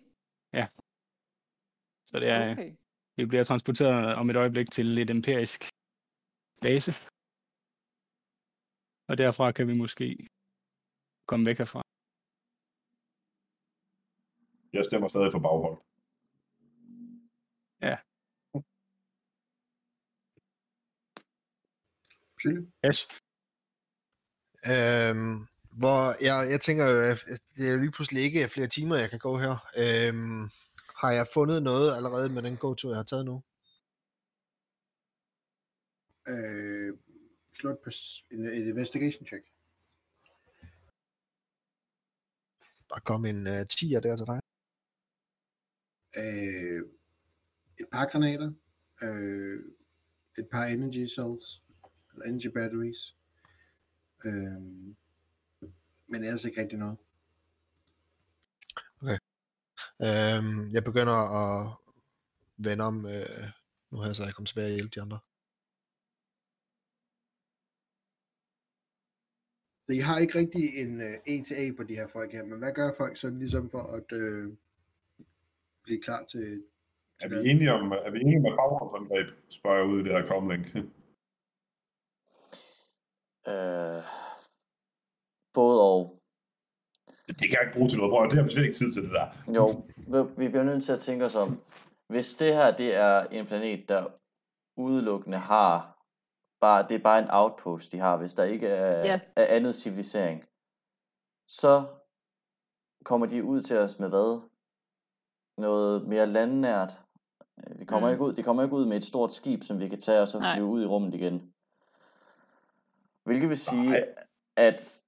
F: Så det er,
E: Okay.
F: vi bliver transporteret om et øjeblik til et imperisk base. Og derfra kan vi måske komme væk herfra.
D: Jeg stemmer stadig for baghold.
B: Sylle?
F: Yes.
G: Øhm, hvor jeg, jeg tænker jo, at det er lige pludselig ikke flere timer, jeg kan gå her. Øhm, har jeg fundet noget allerede med den go-tur, jeg har taget nu?
B: Øh, slå et, en, et investigation check.
G: Der kom en uh, 10'er der til dig.
B: øh, et par granater, øh, et par energy cells, eller energy batteries, øh, men ellers ikke rigtig noget.
G: Øhm, jeg begynder at vende om, øh, nu har jeg så jeg kommet tilbage og hjælpe de andre.
B: Så I har ikke rigtig en øh, en til A på de her folk her, men hvad gør folk sådan ligesom for at øh, blive klar til,
D: Er
B: til
D: vi
B: det?
D: enige om, er vi enige med bagholdsangreb, spørger jeg ud i det her komlink.
A: øh, både og.
D: Det kan jeg ikke bruge til noget, bror. Det har vi slet ikke tid til det der.
A: Jo, vi- vi bliver nødt til at tænke os om. Hvis det her det er en planet, der udelukkende har bare, det er bare en outpost, de har, hvis der ikke er,
E: Ja.
A: er andet civilisering, så kommer de ud til os med hvad? Noget mere landnært. Øh, De kommer,
E: Mm.
A: ikke ud, de kommer ikke ud med et stort skib, som vi kan tage og så
E: Nej.
A: flyve ud i rummet igen. Hvilket vil sige,
D: Nej.
A: at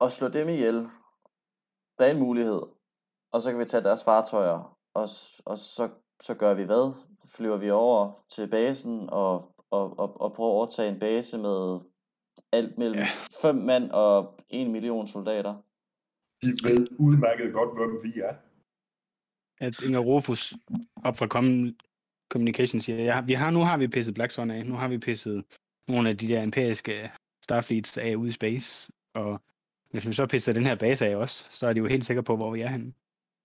A: at slå dem ihjel, der er en mulighed. Og så kan vi tage deres fartøjer, og, og så, så gør vi hvad? Flyver vi over til basen og, og, og, og prøver at overtage en base med alt mellem
F: Ja.
A: 5 mand og 1 million soldater.
D: De ved udmærket godt, hvem vi er.
F: At Inger Rufus op fra Com- Communication siger, ja, vi har, nu har vi pisset Black Sun af, nu har vi pisset nogle af de der empiriske Starfleets af ude i space, og Hvis vi så pisser den her base af også, så er de jo helt sikre på, hvor vi er henne.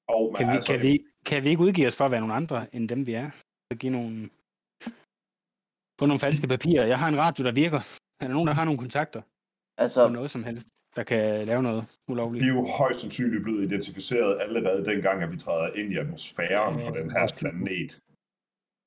D: Men
F: Kan vi,
D: altså,
F: kan, vi, kan vi ikke udgive os for at være nogle andre, end dem vi er? Så give nogle... På nogle falske papirer. Jeg har en radio, der virker. Er der nogen, der har nogle kontakter
A: Altså,
F: på noget som helst, der kan lave noget ulovligt?
D: er jo højst sandsynligt blevet identificeret allerede dengang, at vi træder ind i atmosfæren
F: Ja,
D: på den her planet.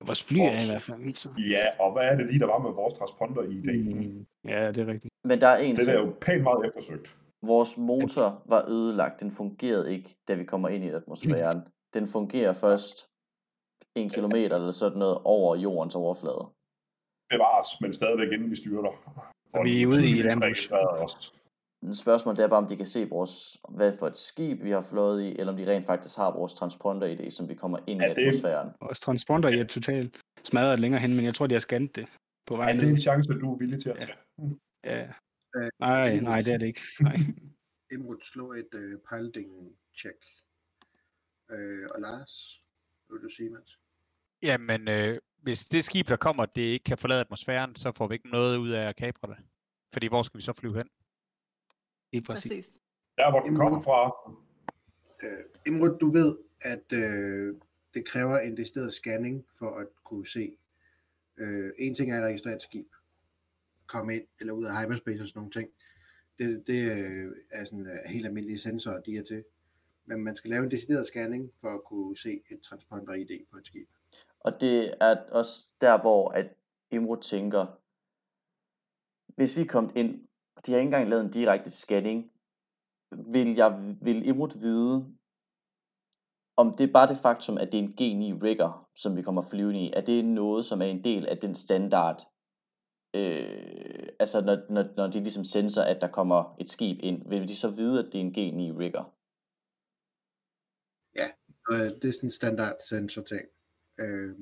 F: Vores fly er i hvert fald. Så.
D: Ja, og hvad er det lige, der var med vores transponder-ID?
F: Mm, ja, det er rigtigt.
A: men der er en
D: Det er jo pænt meget eftersøgt.
A: Vores motor var ødelagt. Den fungerede ikke, da vi kommer ind i atmosfæren. Den fungerer først en kilometer eller sådan noget over jordens overflade.
D: Bevares, men stadigvæk inden vi styrter.
F: Så vi er ude i et ambush.
D: Også.
A: Spørgsmålet er bare, om de kan se vores, hvad for et skib vi har fløjet i, eller om de rent faktisk har vores transponder-ID, som vi kommer ind i
D: Ja, det-
A: atmosfæren.
F: Vores transponder i er totalt smadret længere hen, men jeg tror, de har scannet det på vej
D: Er det en
F: ned.
D: chance, du er villig til at
F: Ja.
D: tage?
F: Ja.
B: Øh,
F: Nej, nej, det er det ikke. Nej.
B: Imrud, slå et øh, piloting check. Øh, og Lars, vil du sige, Mads?
C: Jamen, øh, hvis det skib, der kommer, det ikke kan forlade atmosfæren, så får vi ikke noget ud af at kapre det. Fordi hvor skal vi så flyve hen?
F: Lige præcis.
E: Præcis.
D: Der, hvor den kommer fra.
B: Øh, Imrud, du ved, at øh, det kræver en decideret scanning for at kunne se. Øh, en ting er at registrere et skib, komme ind eller ud af hyperspace og sådan nogle ting. Det, det øh, er sådan uh, helt almindelige sensorer, de er til. Men man skal lave en decideret scanning for at kunne se et transponder-ID på et skib.
A: Og det er også der, hvor at Imro tænker, hvis vi er kommet ind, de har ikke engang lavet en direkte scanning, vil, jeg, vil Imrud vide, om det er bare det faktum, at det er en G9 rigger, som vi kommer flyvende i, er det noget, som er en del af den standard, øh, altså når, når, når de ligesom sensor, at der kommer et skib ind, vil de så vide, at det er en G9 rigger?
B: Ja, øh, det er sådan en standard sensor ting. Øh,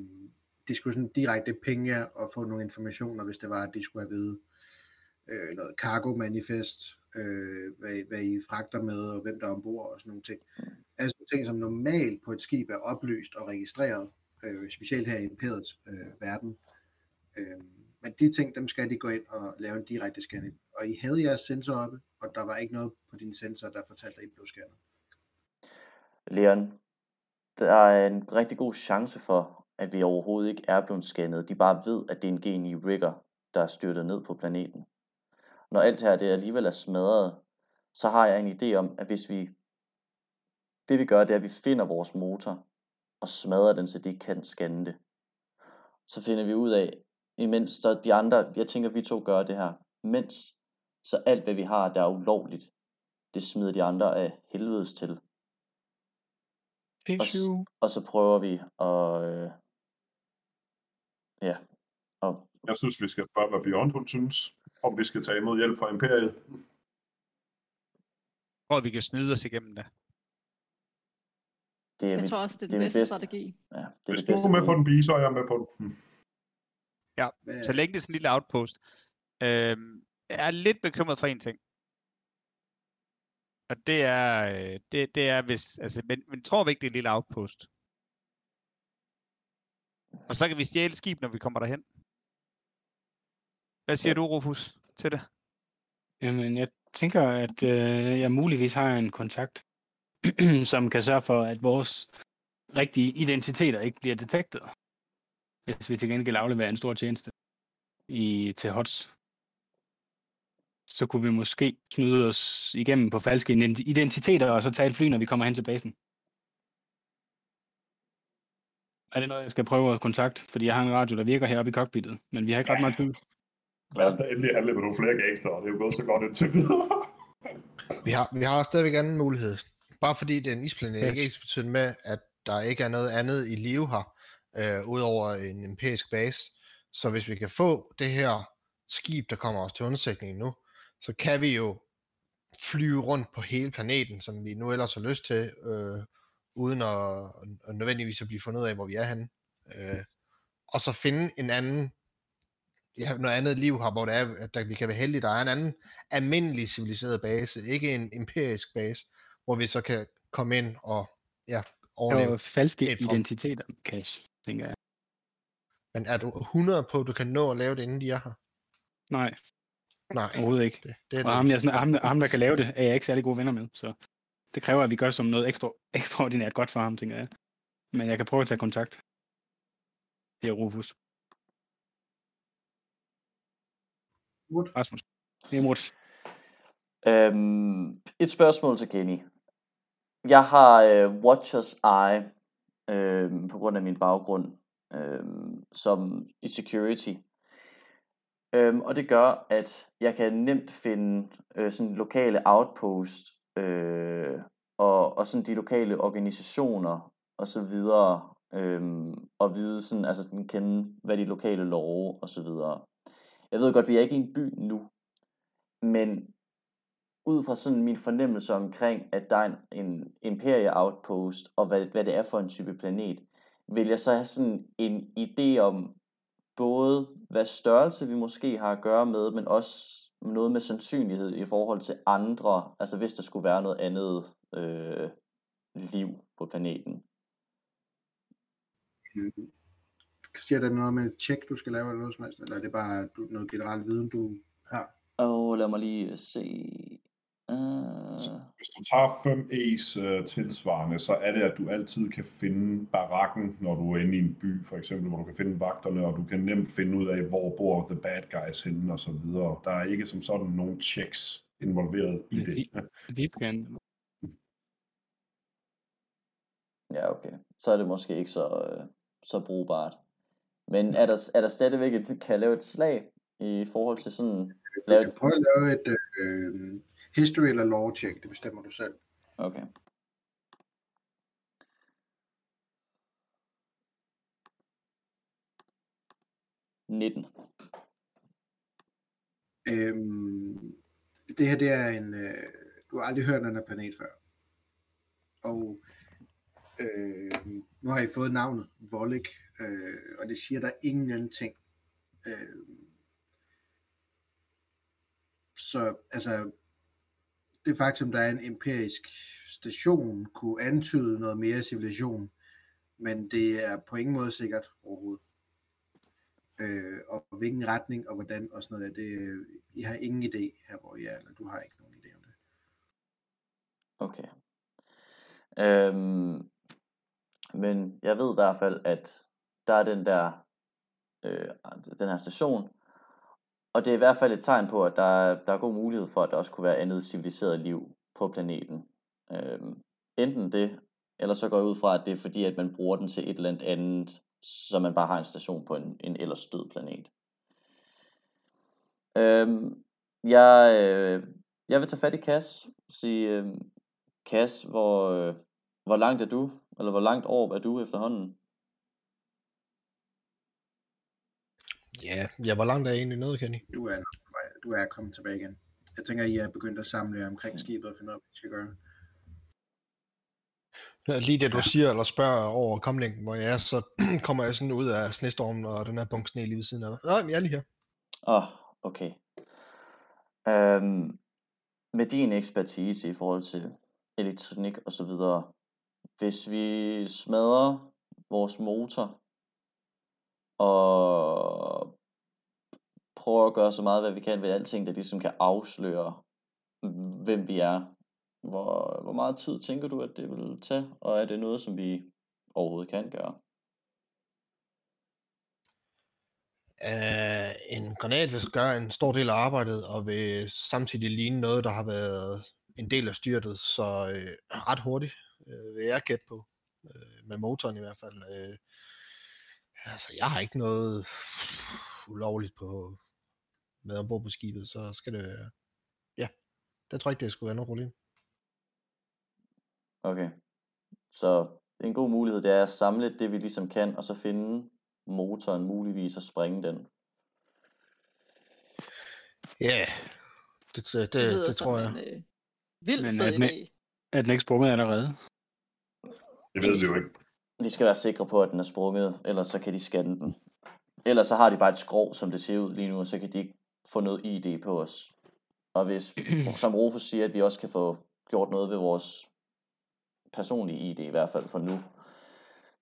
B: de skulle sådan direkte penge og få nogle informationer, hvis det var, at de skulle have vide øh, noget cargo manifest, øh, hvad, hvad I fragter med, og hvem der er ombord og sådan nogle ting. Altså ting, som normalt på et skib er oplyst og registreret, øh, specielt her i imperiets øh, verden. Øh, men de ting, dem skal de gå ind og lave en direkte scanning. Og I havde jeres sensor oppe, og der var ikke noget på din sensor, der fortalte, at I blev scannet.
A: Leon, der er en rigtig god chance for, at vi overhovedet ikke er blevet scannet. De bare ved, at det er en G9 rigger, der er styrtet ned på planeten. Når alt her det alligevel er smadret, så har jeg en idé om, at hvis vi... Det vi gør, det er, at vi finder vores motor og smadrer den, så de ikke kan scanne det. Så finder vi ud af, imens så de andre, jeg tænker, vi to gør det her, mens så alt, hvad vi har, der er ulovligt, det smider de andre af helvedes til. Og, og så prøver vi at... Øh, ja. Og,
D: Jeg synes, vi skal spørge, hvad Bjørn hun synes, om vi skal tage imod hjælp fra Imperiet.
C: Jeg tror, vi kan snyde os igennem det.
A: det er
E: Jeg
A: mit,
E: tror også, det er den bedste
A: bedste.
E: strategi.
A: ja, det er
D: Hvis
A: det
D: du
A: bedste.
D: er med på den bi, så er jeg med på den. Hm.
B: Hvad,
C: Så længe det er sådan en lille outpost. Øhm, jeg er lidt bekymret for en ting. Og det er, øh, det, det er hvis, altså, men, men tror vi ikke, det er en lille outpost? Og så kan vi stjæle skib, når vi kommer derhen. Hvad siger du, Rufus, til det?
F: Jamen, jeg tænker, at øh, jeg muligvis har en kontakt, som kan sørge for, at vores rigtige identiteter ikke bliver detektet. Hvis vi til gengæld afleverer en stor tjeneste i, til HOTS. Så kunne vi måske snyde os igennem på falske ident- identiteter, og så tage et fly, når vi kommer hen til basen. Er det noget, jeg skal prøve at kontakte? Fordi jeg har en radio, der virker heroppe i cockpittet, men vi har ikke ret meget tid.
D: Lad os da endelig handle med nogle flere gangster, og det er jo gået så godt indtil videre.
G: Vi har, vi har stadigvæk anden mulighed. Bare fordi det er en isplanet,
F: Yes.
G: ikke ens betydende med, at der ikke er noget andet i live her, øh, udover en empirisk base. Så hvis vi kan få det her skib, der kommer os til undsætning nu, så kan vi jo flyve rundt på hele planeten, som vi nu ellers har lyst til, øh, uden at, at nødvendigvis at blive fundet ud af, hvor vi er henne. Øh, og så finde en anden, ja, noget andet liv her, hvor det er, at der, vi kan være heldige, der er en anden almindelig civiliseret base, ikke en empirisk base, hvor vi så kan komme ind og ja,
F: Det
G: overleve.
F: var falske identiteter, Cash, tænker jeg.
G: Men er du 100 på, at du kan nå at lave det, inden de er her?
F: Nej,
G: Nej,
F: Overhovedet ikke.
G: det, det er
F: Og ham, jeg, sådan, ham, ham, der kan lave det, er jeg ikke særlig gode venner med. Så det kræver, at vi gør som noget ekstra, ekstraordinært godt for ham, tænker jeg. Men jeg kan prøve at tage kontakt. Det er Rufus.
B: Mut.
F: Rasmus. Det er Mut.
A: Øhm, et spørgsmål til Kenny. Jeg har øh, Watchers Eye øh, på grund af min baggrund øh, som i security. Øhm, og det gør, at jeg kan nemt finde øh, sådan lokale outpost øh, og, og sådan de lokale organisationer og så videre Øh, og vide sådan, altså sådan kende, hvad de lokale love og så videre. Jeg ved godt, vi er ikke i en by nu, men ud fra sådan min fornemmelse omkring, at der er en, en imperie outpost, og hvad, hvad det er for en type planet, vil jeg så have sådan en idé om både, hvad størrelse vi måske har at gøre med, men også noget med sandsynlighed i forhold til andre, altså hvis der skulle være noget andet øh, liv på planeten.
B: Mm. Siger der noget med et tjek, du skal lave, eller noget som helst, eller er det bare du, noget generelt viden, du har?
A: Og lad mig lige se. Uh,
D: Hvis du tager 5 A's øh, tilsvarende, så er det, at du altid kan finde barakken, når du er inde i en by, for eksempel, hvor du kan finde vagterne, og du kan nemt finde ud af, hvor bor the bad guys henne, og så videre. Der er ikke som sådan nogen checks involveret i det.
F: Deep can.
A: ja, okay. Så er det måske ikke så, øh, så brugbart. Men er der, er der stadigvæk et, kan jeg lave et slag i forhold til sådan... Lave
B: kan
A: et,
B: prøve at lave et øh, history eller law check, det bestemmer du selv.
A: okay. Nitten.
B: Øhm, det her det er en, øh, du har aldrig hørt om den her planet før. Og øh, nu har I fået navnet Volek, øh, og det siger der ingen anden ting. Øh, så altså, det faktum, der er en empirisk station, kunne antyde noget mere civilisation, men det er på ingen måde sikkert overhovedet. Øh, og hvilken retning og hvordan og sådan noget der, det, øh, I har ingen idé her, hvor I er, eller du har ikke nogen idé om det.
A: Okay. Øhm, men jeg ved i hvert fald, at der er den der, øh, den her station, og det er i hvert fald et tegn på, at der er, der er god mulighed for, at der også kunne være andet civiliseret liv på planeten. Øh, enten det, eller så går jeg ud fra, at det er fordi, at man bruger den til et eller andet så man bare har en station på en, en ellers død planet. Øh, jeg, øh, jeg vil tage fat i Cass, sige, øh, Kas, hvor, øh, hvor langt er du? Eller hvor langt over er du efterhånden?
G: Ja, ja, hvor langt er jeg egentlig nede, Kenny?
B: Du er, du er kommet tilbage igen. Jeg tænker, I er begyndt at samle omkring skibet og finde ud af, hvad I skal gøre.
G: Ja, Lige det du siger, eller spørger over komlængden, hvor jeg er, så kommer jeg sådan ud af snestormen, og den her bunke sne lige ved siden af dig. Nej, jeg er lige her.
A: Åh, oh, okay. Øhm, med din ekspertise i forhold til elektronik og så videre, hvis vi smadrer vores motor og prøver at gøre så meget, hvad vi kan ved alting, der ligesom kan afsløre, hvem vi er, hvor, hvor meget tid tænker du, at det vil tage, og er det noget, som vi overhovedet kan gøre?
G: Uh, en granat vil gøre en stor del af arbejdet, og vil samtidig ligne noget, der har været en del af styrtet, så uh, ret hurtigt uh, vil jeg gætte på, uh, med motoren i hvert fald. Uh, altså, jeg har ikke noget ulovligt på med ombord på skibet, så skal det ja, det tror jeg ikke, det skulle være noget problem.
A: Okay. Så en god mulighed, det er at samle det, vi ligesom kan, og så finde motoren muligvis og springe den.
G: Ja, yeah. det, det, det, det tror jeg.
E: En, øh, vild
F: Men er den
E: idé.
F: Er den ikke sprunget allerede?
D: Det ved vi jo ikke.
A: De skal være sikre på, at den er sprunget, ellers så kan de scanne den. Ellers så har de bare et skrov, som det ser ud lige nu, og så kan de ikke få noget ID på os. Og hvis, som Rufus siger, at vi også kan få gjort noget ved vores personlige ID, i hvert fald for nu,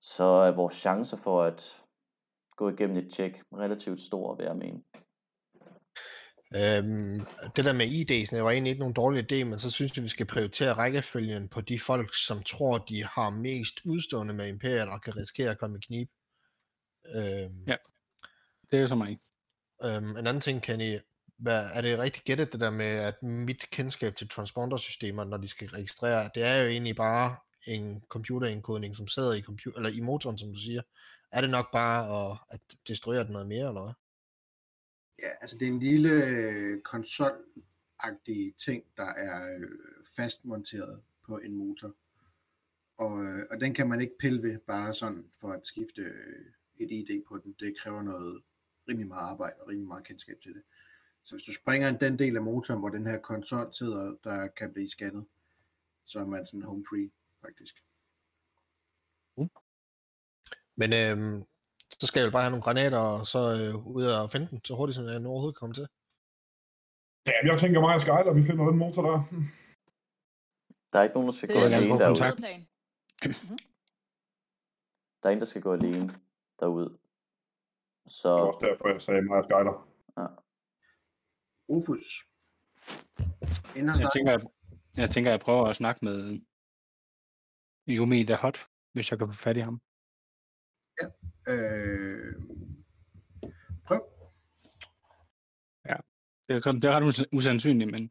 A: så er vores chancer for at gå igennem et tjek relativt store, vil jeg mene.
G: Øhm, det der med ID'sene var egentlig ikke nogen dårlig idé, men så synes jeg, vi skal prioritere rækkefølgen på de folk, som tror, de har mest udstående med imperiet og kan risikere at komme i knib. Øhm,
F: Ja. Det er jo så mig.
G: Øhm, en anden ting, Kenny, hvad, er det rigtig gættet det der med, at mit kendskab til transpondersystemer, når de skal registrere, det er jo egentlig bare en computerindkodning, som sidder i, computer, eller i motoren, som du siger. Er det nok bare at, at destruere den noget mere, eller hvad?
B: Ja, altså det er en lille konsol konsolagtig ting, der er øh, fastmonteret på en motor. Og, øh, og den kan man ikke pille ved bare sådan for at skifte et ID på den. Det kræver noget rimelig meget arbejde og rimelig meget kendskab til det. Så hvis du springer den del af motoren, hvor den her konsol sidder, der kan blive scannet, så er man sådan home free, faktisk.
G: Men øhm, så skal jeg vel bare have nogle granater, og så øh, ud og finde den, så hurtigt som jeg overhovedet kommer til.
D: Ja, jeg tænker mig og Skyler, vi finder den motor der.
A: Der er ikke nogen, der skal
E: Det
A: gå alene derude. Der er en, der skal gå alene derud. Så
D: Det var også derfor, jeg sagde mig og Skyler.
B: Rufus. Inden
F: Jeg tænker, jeg, jeg tænker, jeg prøver at snakke med Yumi The Hot, hvis jeg kan få fat i ham.
B: øh, prøv.
F: Det er, det er ret us- usandsynligt, men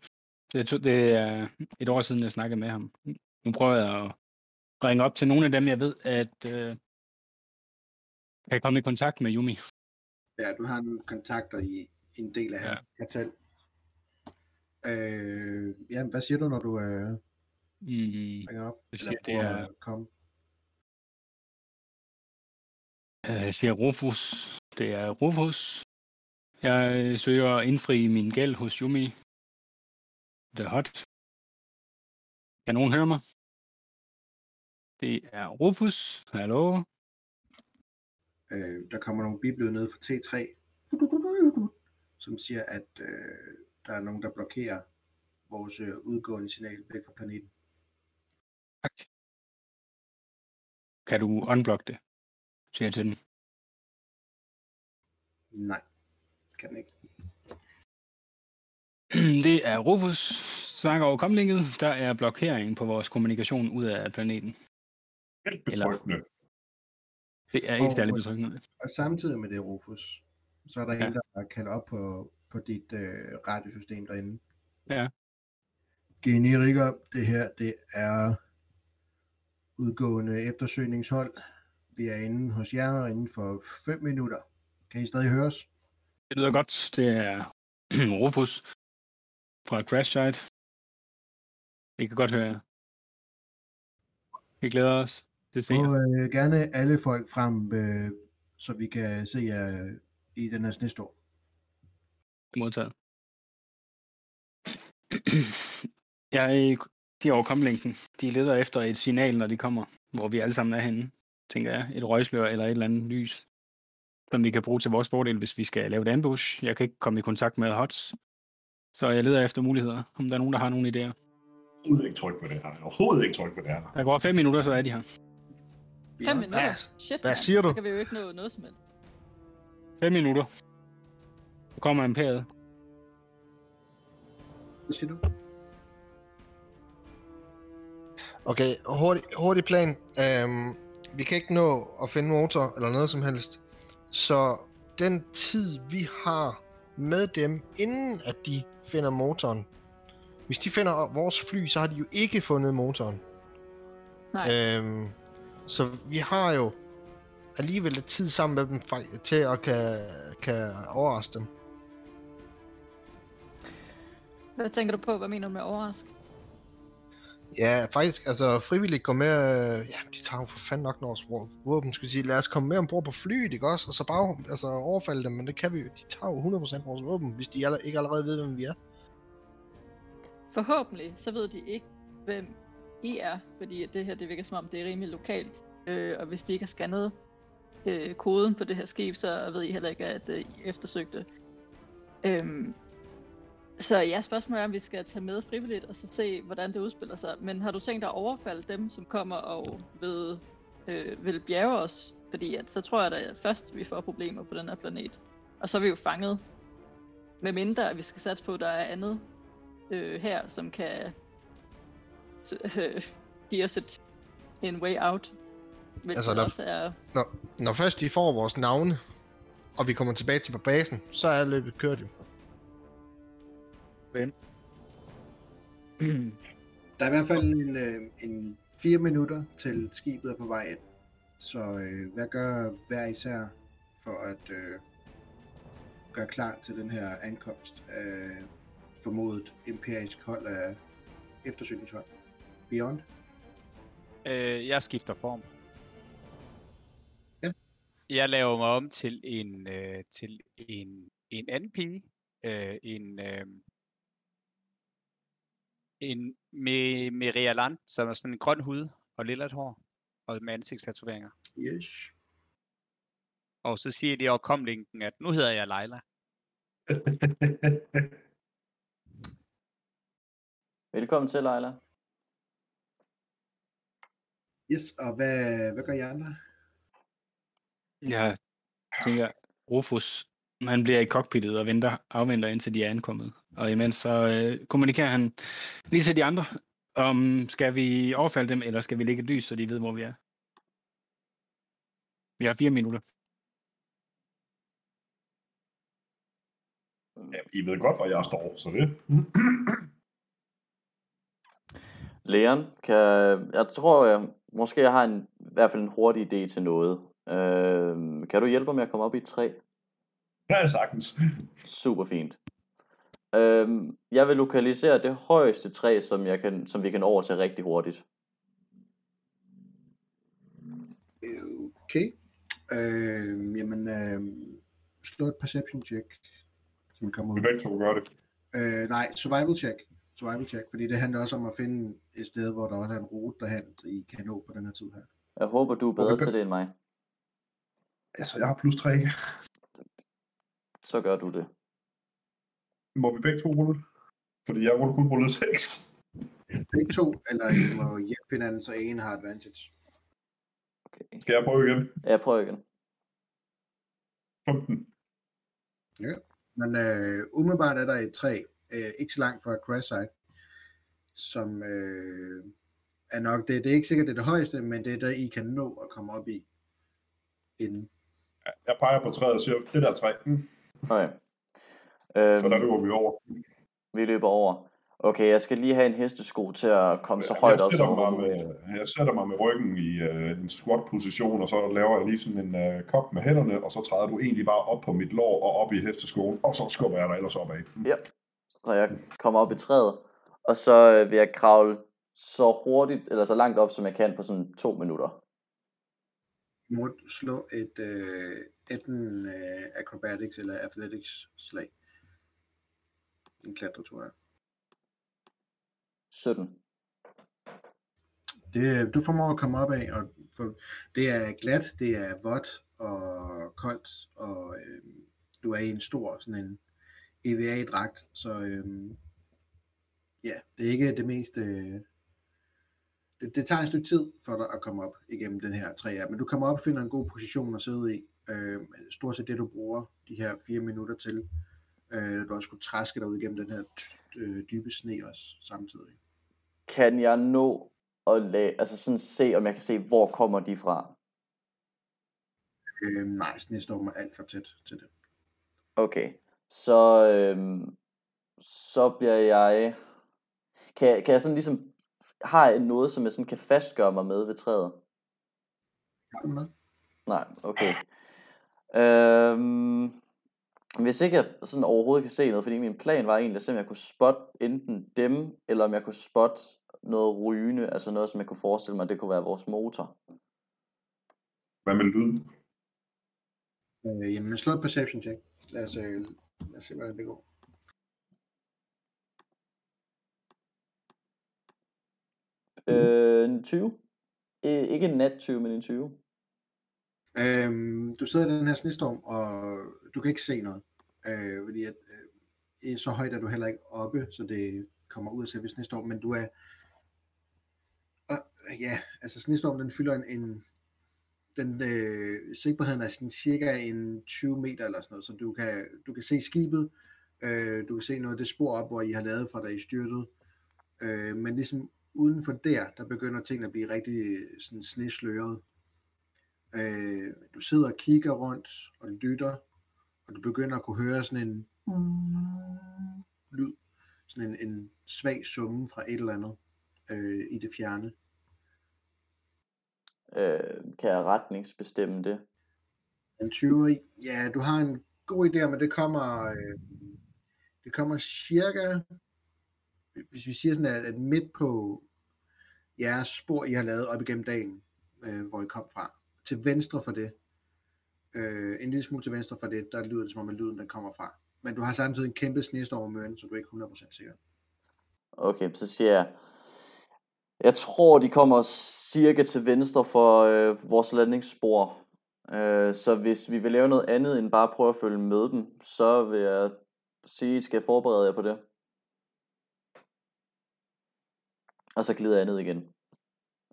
F: det, to- det er et år siden, jeg snakkede med ham. Nu prøver jeg at ringe op til nogle af dem, jeg ved, at øh, kan komme i kontakt med Yumi.
B: Ja, du har nogle kontakter i, en del af
F: Ja.
B: kartel. Øh, ja, hvad siger du, når du øh,
F: Mm,
B: ringer op?
F: jeg siger, det er,
B: komme?
F: øh, jeg siger Rufus. Det er Rufus. Jeg søger at indfri min gæld hos Yumi The Hot. Kan nogen høre mig? Det er Rufus. Hallo?
B: Øh, der kommer nogle bibler ned fra T3, som siger, at øh, der er nogen, der blokerer vores øh, udgående signal væk fra planeten.
F: Tak. Kan du unblock det? Siger jeg til den.
B: Nej, kan den ikke.
F: Det er Rufus, snakker over komlinket. Der er blokering på vores kommunikation ud af planeten.
D: Helt betryggende.
F: Det er ikke
B: Og-
F: særlig betryggende.
B: Og samtidig med det, Rufus, så er der
F: Ja.
B: en, der kan op på, på dit øh, radiosystem derinde.
F: Ja.
B: Generiker, det her, det er udgående eftersøgningshold. Vi er inde hos jer inden for 5 minutter. Kan I stadig høre os?
F: Det lyder godt. Det er Rufus fra Crash Site. Vi kan godt høre jer. Vi glæder os. Det ser
B: Og øh, gerne alle folk frem, øh, så vi kan se jer i den her snestorm.
F: modtaget. Jeg siger over komlinken. De leder efter et signal, når de kommer, hvor vi alle sammen er henne. Tænker jeg. Et røgslør eller et eller andet lys. Som vi kan bruge til vores fordel, hvis vi skal lave et ambush. Jeg kan ikke komme i kontakt med HOTS. Så jeg leder efter muligheder. Om der er nogen, der har nogle idéer.
D: Overhovedet ikke tryg ved det her. Overhovedet ikke tryg ved det her.
F: Der går fem minutter, så er de her.
E: Fem minutter?
G: Hvad-
E: Shit,
G: hvad siger du?
E: Så kan vi jo ikke nå noget som helst.
F: Fem minutter. Så kommer imperiet.
B: Hvad siger du?
G: Okay, hurtig, hurtig plan. Øhm, vi kan ikke nå at finde motor eller noget som helst. Så den tid, vi har med dem, inden at de finder motoren. Hvis de finder vores fly, så har de jo ikke fundet motoren.
E: Nej.
G: Øhm, så vi har jo alligevel lidt tid sammen med dem til at kan, kan overraske dem.
E: Hvad tænker du på? Hvad mener du med overrask?
G: Ja, faktisk, altså frivilligt går med, øh, ja, de tager jo for fanden nok vores vå- våben, skal jeg sige. Lad os komme med ombord på flyet, ikke også? Og så bare altså, overfalde dem, men det kan vi jo. De tager jo 100% vores våben, hvis de aller, ikke allerede ved, hvem vi er.
E: Forhåbentlig, så ved de ikke, hvem i er, fordi det her, det virker som om, det er rimelig lokalt. Øh, og hvis de ikke har scannet øh, koden på det her skib, så ved I heller ikke, at øh, I eftersøgte. Øhm, så ja, spørgsmålet er, om vi skal tage med frivilligt, og så se, hvordan det udspiller sig. Men har du tænkt dig at overfalde dem, som kommer og ved, øh, vil bjerge os? Fordi at, så tror jeg da først, vi får problemer på den her planet. Og så er vi jo fanget. med mindre at vi skal satse på, at der er andet øh, her, som kan øh, give os et, en way out. Hvilket
G: Altså, der-
E: også er...
G: Når, når først de får vores navne, og vi kommer tilbage til på basen, så er løbet kørt jo.
B: Der er i hvert fald en, øh, en fire minutter til skibet er på vej ind. Så øh, hvad gør hver især for at øh, gøre klar til den her ankomst af formodet imperisk hold af eftersøgningshold? Beyond?
C: Øh, jeg skifter form.
B: Ja.
C: Jeg laver mig om til en øh, til en en anden pige, øh, en øh, en med Maria Land, som er sådan en grøn hud og lilla hår og med ansigtstatoveringer.
B: Yes.
C: Og så siger de over komlinken, at nu hedder jeg Leila.
A: Velkommen til, Leila.
B: Yes, og hvad, hvad gør I andre?
F: Jeg tænker, Rufus, han bliver i cockpittet og venter, afventer indtil de er ankommet. Og imens så øh, kommunikerer han lige til de andre, om skal vi overfalde dem, eller skal vi lægge et lys, så de ved, hvor vi er. Vi har fire minutter.
D: Ja, I ved godt, hvor jeg står, så det.
A: Leon, kan, jeg tror, jeg, måske jeg har en, i hvert fald en hurtig idé til noget. Øh, kan du hjælpe mig med at komme op i et træ?
D: Ja, sagtens.
A: Super fint. Øh, jeg vil lokalisere det højeste træ, som, jeg kan, som vi kan overtage rigtig hurtigt.
B: Okay. Øh, jamen, øh, slå et perception check, som vi kommer
D: Vi
B: ud.
D: begge to gør det.
B: Øh, nej, survival check. Survival check, fordi det handler også om at finde et sted, hvor der også er en rute derhen, I kan nå på den her tid her.
A: Jeg håber, du er bedre
D: Okay.
A: til det end mig.
D: Altså, jeg har plus 3.
A: Så gør du det.
D: Må vi begge to rulle? Fordi jeg ruller kun rullet 6.
B: Begge to, eller I må hjælpe hinanden, så en har advantage.
A: Okay.
D: Skal jeg prøve igen?
A: Jeg prøver igen.
D: 15.
B: Men øh, umiddelbart er der et træ, øh, ikke så langt fra Crashside, som øh, er nok, det, det er ikke sikkert, det er det højeste, men det er der, I kan nå at komme op i. Inden.
D: Jeg peger på træet og siger, det der træ. Mm.
A: Okay.
D: Så der
A: Øhm,
D: løber vi over.
A: vi løber over. Okay, jeg skal lige have en hestesko til at komme så højt
D: jeg
A: op som muligt.
D: jeg sætter mig med ryggen i øh, en squat-position, og så laver jeg lige sådan en øh, kop med hænderne, og så træder du egentlig bare op på mit lår og op i hesteskoen, og så skubber jeg dig ellers opad.
A: Ja. Så jeg kommer op i træet, og så øh, vil jeg kravle så hurtigt, eller så langt op, som jeg kan på sådan to minutter.
B: Du må slå et øh, enten øh, acrobatics eller athletics slag. En klatretur.
A: 17.
B: Det, du formår at komme op af, og for, det er glat, det er vådt og koldt, og øh, du er i en stor sådan en EVA-dragt, så øh, ja, det er ikke det mest... Øh, det, det tager en stykke tid for dig at komme op igennem den her træ her, men du kommer op og finder en god position at sidde i. Øh, stort set det, du bruger de her fire minutter til. Øh, du også skulle træske dig ud igennem den her øh, dybe sne også samtidig.
A: Kan jeg nå at la- altså sådan se, om jeg kan se, hvor kommer de fra?
B: Øh, nej, snestorm er alt for tæt til det.
A: Okay, så, øhm, så bliver jeg... Kan, jeg... kan jeg sådan ligesom... Har jeg noget, som jeg sådan kan fastgøre mig med ved træet?
B: Noget?
A: Nej, okay. Øhm, hvis ikke jeg sådan overhovedet kan se noget, fordi min plan var egentlig at se, om jeg kunne spotte enten dem, eller om jeg kunne spotte noget rygende, altså noget, som jeg kunne forestille mig, det kunne være vores motor.
D: Hvad med lyd?
B: Øh, jamen, slå et perception check. Lad os, øh, lad os se, hvordan det går.
A: Øh, en 20? Øh, ikke en nat 20, men en 20.
B: Øhm, du sidder i den her snestorm, og du kan ikke se noget. Øh, fordi at, øh, så højt er du heller ikke oppe, så det kommer ud af selve snestorm, men du er... Og, ja, altså snestorm, den fylder en... en den øh, sigtbarheden er sådan cirka en 20 meter eller sådan noget, så du kan, du kan se skibet, Øh, du kan se noget af det spor op, hvor I har lavet fra da I styrtede. Øh, men ligesom uden for der, der begynder tingene at blive rigtig øh, sådan snesløret. Øh, du sidder og kigger rundt og lytter, og du begynder at kunne høre sådan en lyd, sådan en, en svag summe fra et eller andet øh, i det fjerne.
A: Øh, kan jeg retningsbestemme det?
B: En 20 ja, du har en god idé, men det kommer, øh, det kommer cirka, hvis vi siger sådan, at, at midt på jeres spor, I har lavet op igennem dagen, øh, hvor I kom fra, til venstre for det, øh, en lille smule til venstre for det, der lyder det som om, at lyden den kommer fra. Men du har samtidig en kæmpe snestorm om øen, så du er ikke 100% sikker.
A: Okay, så siger jeg, jeg tror, de kommer cirka til venstre for øh, vores landingsspor. Øh, så hvis vi vil lave noget andet end bare prøve at følge med dem, så vil jeg sige, I skal forberede jer på det. Og så glider jeg ned igen.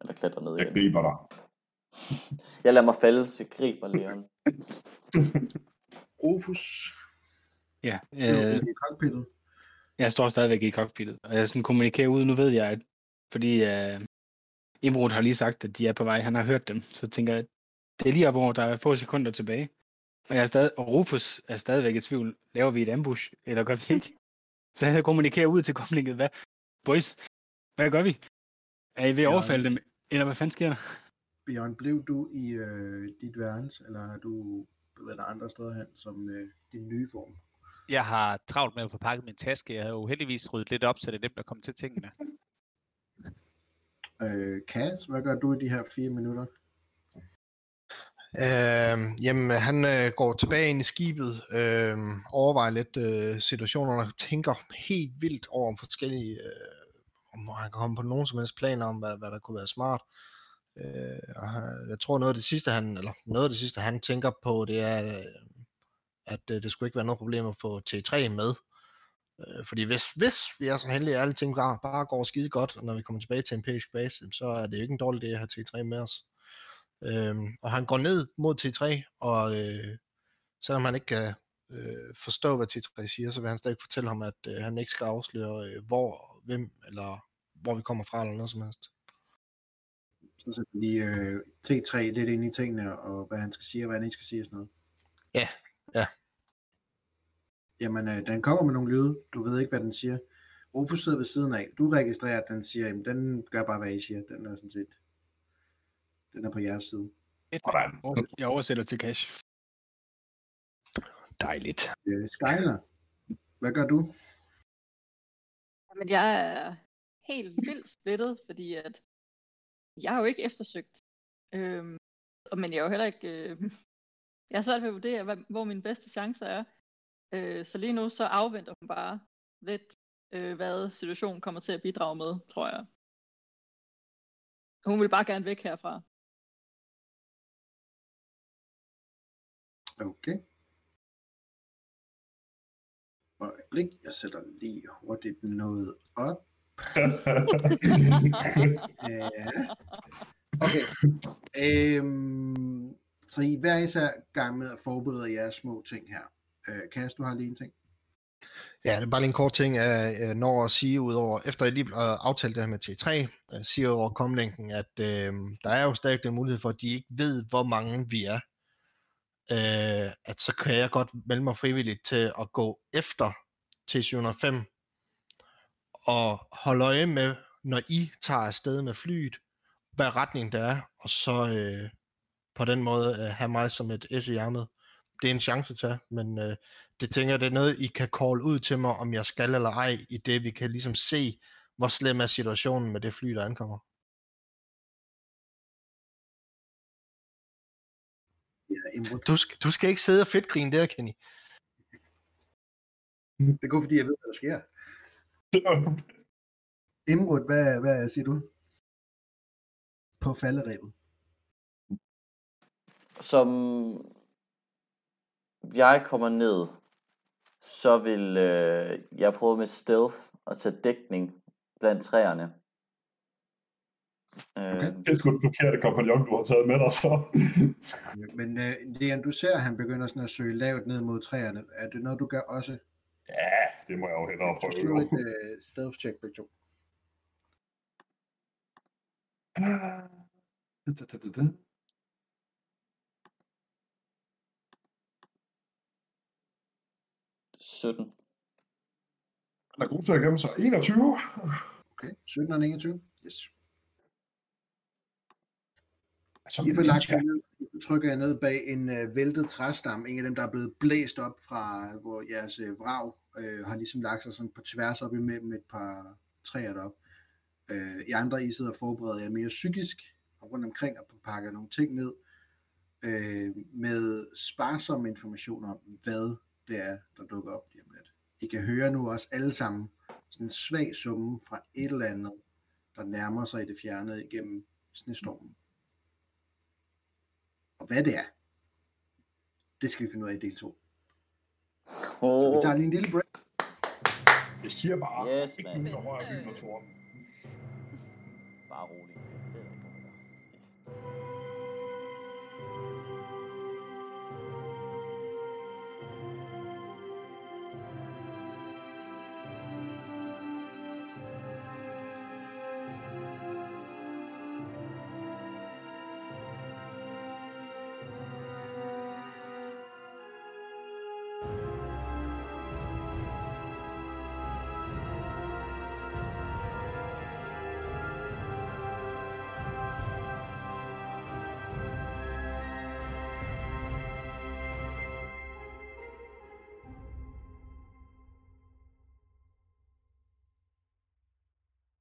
A: Eller klatrer ned
D: Jeg
A: igen.
D: griber dig.
A: Jeg lader mig falde, så jeg griber Leon.
B: Rufus,
F: Ja,
B: øh.
F: øh,
B: i cockpittet.
F: jeg står stadigvæk i cockpittet, og jeg sådan kommunikerer ud. Nu ved jeg, at fordi øh, Imrud har lige sagt, at de er på vej. Han har hørt dem. Så tænker jeg, at det er lige op over, der er få sekunder tilbage. Og, jeg er stadig, og Rufus er stadigvæk i tvivl. Laver vi et ambush, eller gør vi ikke? Så jeg kommunikerer ud til komlinget. Hvad? Boys, hvad gør vi? Er I ved at overfalde dem? Eller hvad fanden sker der?
B: Bjørn, blev du i øh, dit værelse, eller har du været der andre steder hen, som øh, din nye form?
C: Jeg har travlt med at få pakket min taske. Jeg har jo heldigvis ryddet lidt op, så det er nemt at komme til tingene.
B: Øh, Kas, hvad gør du i de her fire minutter?
G: Øh, jamen, han øh, går tilbage ind i skibet, øh, overvejer lidt øh, situationerne og tænker helt vildt over forskellige, øh, om han kan komme på nogen som helst planer om, hvad, hvad der kunne være smart. Øh, og han, jeg tror noget af det sidste han, eller noget af det sidste han tænker på, det er, øh, at øh, det skulle ikke være noget problem at få T3 med. Øh, fordi hvis, hvis vi er så heldige, at alle ting bare, bare går skide godt, og når vi kommer tilbage til empirisk base, så er det jo ikke en dårlig idé at have T3 med os. Øhm, og han går ned mod T3, og øh, selvom han ikke kan øh, forstå, hvad T3 siger, så vil han stadig fortælle ham, at øh, han ikke skal afsløre, øh, hvor, hvem, eller hvor vi kommer fra, eller noget som helst.
B: Så sætter vi lige øh, T3 lidt ind i tingene, og hvad han skal sige, og hvad han ikke skal sige og sådan noget.
G: Ja, ja.
B: Jamen, øh, den kommer med nogle lyde. Du ved ikke, hvad den siger. Rufus sidder ved siden af. Du registrerer, at den siger, jamen, den gør bare, hvad I siger. Den er sådan set, den er på jeres side.
F: Jeg oversætter til cash.
G: Dejligt.
B: Øh, Skyler, hvad gør du?
E: Men jeg er helt vildt splittet, fordi at jeg har jo ikke eftersøgt. Øhm, og- men jeg er jo heller ikke... Øh, jeg har svært ved at vurdere, hvad, hvor mine bedste chancer er. Øh, så lige nu så afventer hun bare lidt, øh, hvad situationen kommer til at bidrage med, tror jeg. Hun vil bare gerne væk herfra.
B: Okay. Og et blik. Jeg sætter lige hurtigt noget op. Ja. Okay. Øhm, så I hver især gang med at forberede jeres små ting her. Øh, Kas, du har lige en ting.
G: Ja, det er bare lige en kort ting, jeg øh, når at sige ud over, efter jeg lige øh, aftalte det her med T3, øh, siger over komlinken, at øh, der er jo stadig den mulighed for, at de ikke ved, hvor mange vi er. Øh, at så kan jeg godt melde mig frivilligt til at gå efter T705 og holde øje med, når I tager afsted med flyet, hvad retning der er, og så øh, på den måde øh, have mig som et S i ærmet. Det er en chance at tage, men øh, det tænker jeg, det er noget, I kan call ud til mig, om jeg skal eller ej, i det vi kan ligesom se, hvor slem er situationen med det fly, der ankommer. Du, skal, du skal ikke sidde og fedtgrine der, Kenny.
B: Det er kun fordi, jeg ved, hvad der sker. Imrud, hvad, hvad siger du? På falderæbet.
A: Som jeg kommer ned, så vil øh, jeg prøve med stealth at tage dækning blandt træerne. Øh,
D: Det er sgu den forkerte kompagnon, du har taget med dig så.
B: Men øh, Leon, du ser, at han begynder sådan at søge lavt ned mod træerne. Er det noget, du gør også?
D: Ja, det må jeg jo hellere
B: Så
D: prøve.
B: slå
D: jo.
B: et uh, stealth check begge to.
D: Da, da, da, da, da.
A: – 17.
D: Han er god til at gemme sig. 21.
B: Okay, 17 og 21. Yes.
D: Altså,
B: I får lagt ned, får trykket jer ned bag en uh, væltet træstam, en af dem, der er blevet blæst op fra, hvor jeres uh, vrag uh, har ligesom lagt sig sådan på tværs op imellem et par træer derop. Uh, I andre, I sidder og forbereder jer mere psykisk, og rundt omkring og pakker nogle ting ned, uh, med sparsom information om, hvad det er, der dukker op lige om lidt. I kan høre nu også alle sammen sådan en svag summe fra et eller andet, der nærmer sig i det fjerne igennem snestormen. Og hvad det er, det skal vi finde ud af i del 2. Så vi tager lige en lille break.
D: Jeg siger bare,
A: Yes,
D: ikke
A: man.
D: nogen, der rører byen og torden.
A: Bare rolig.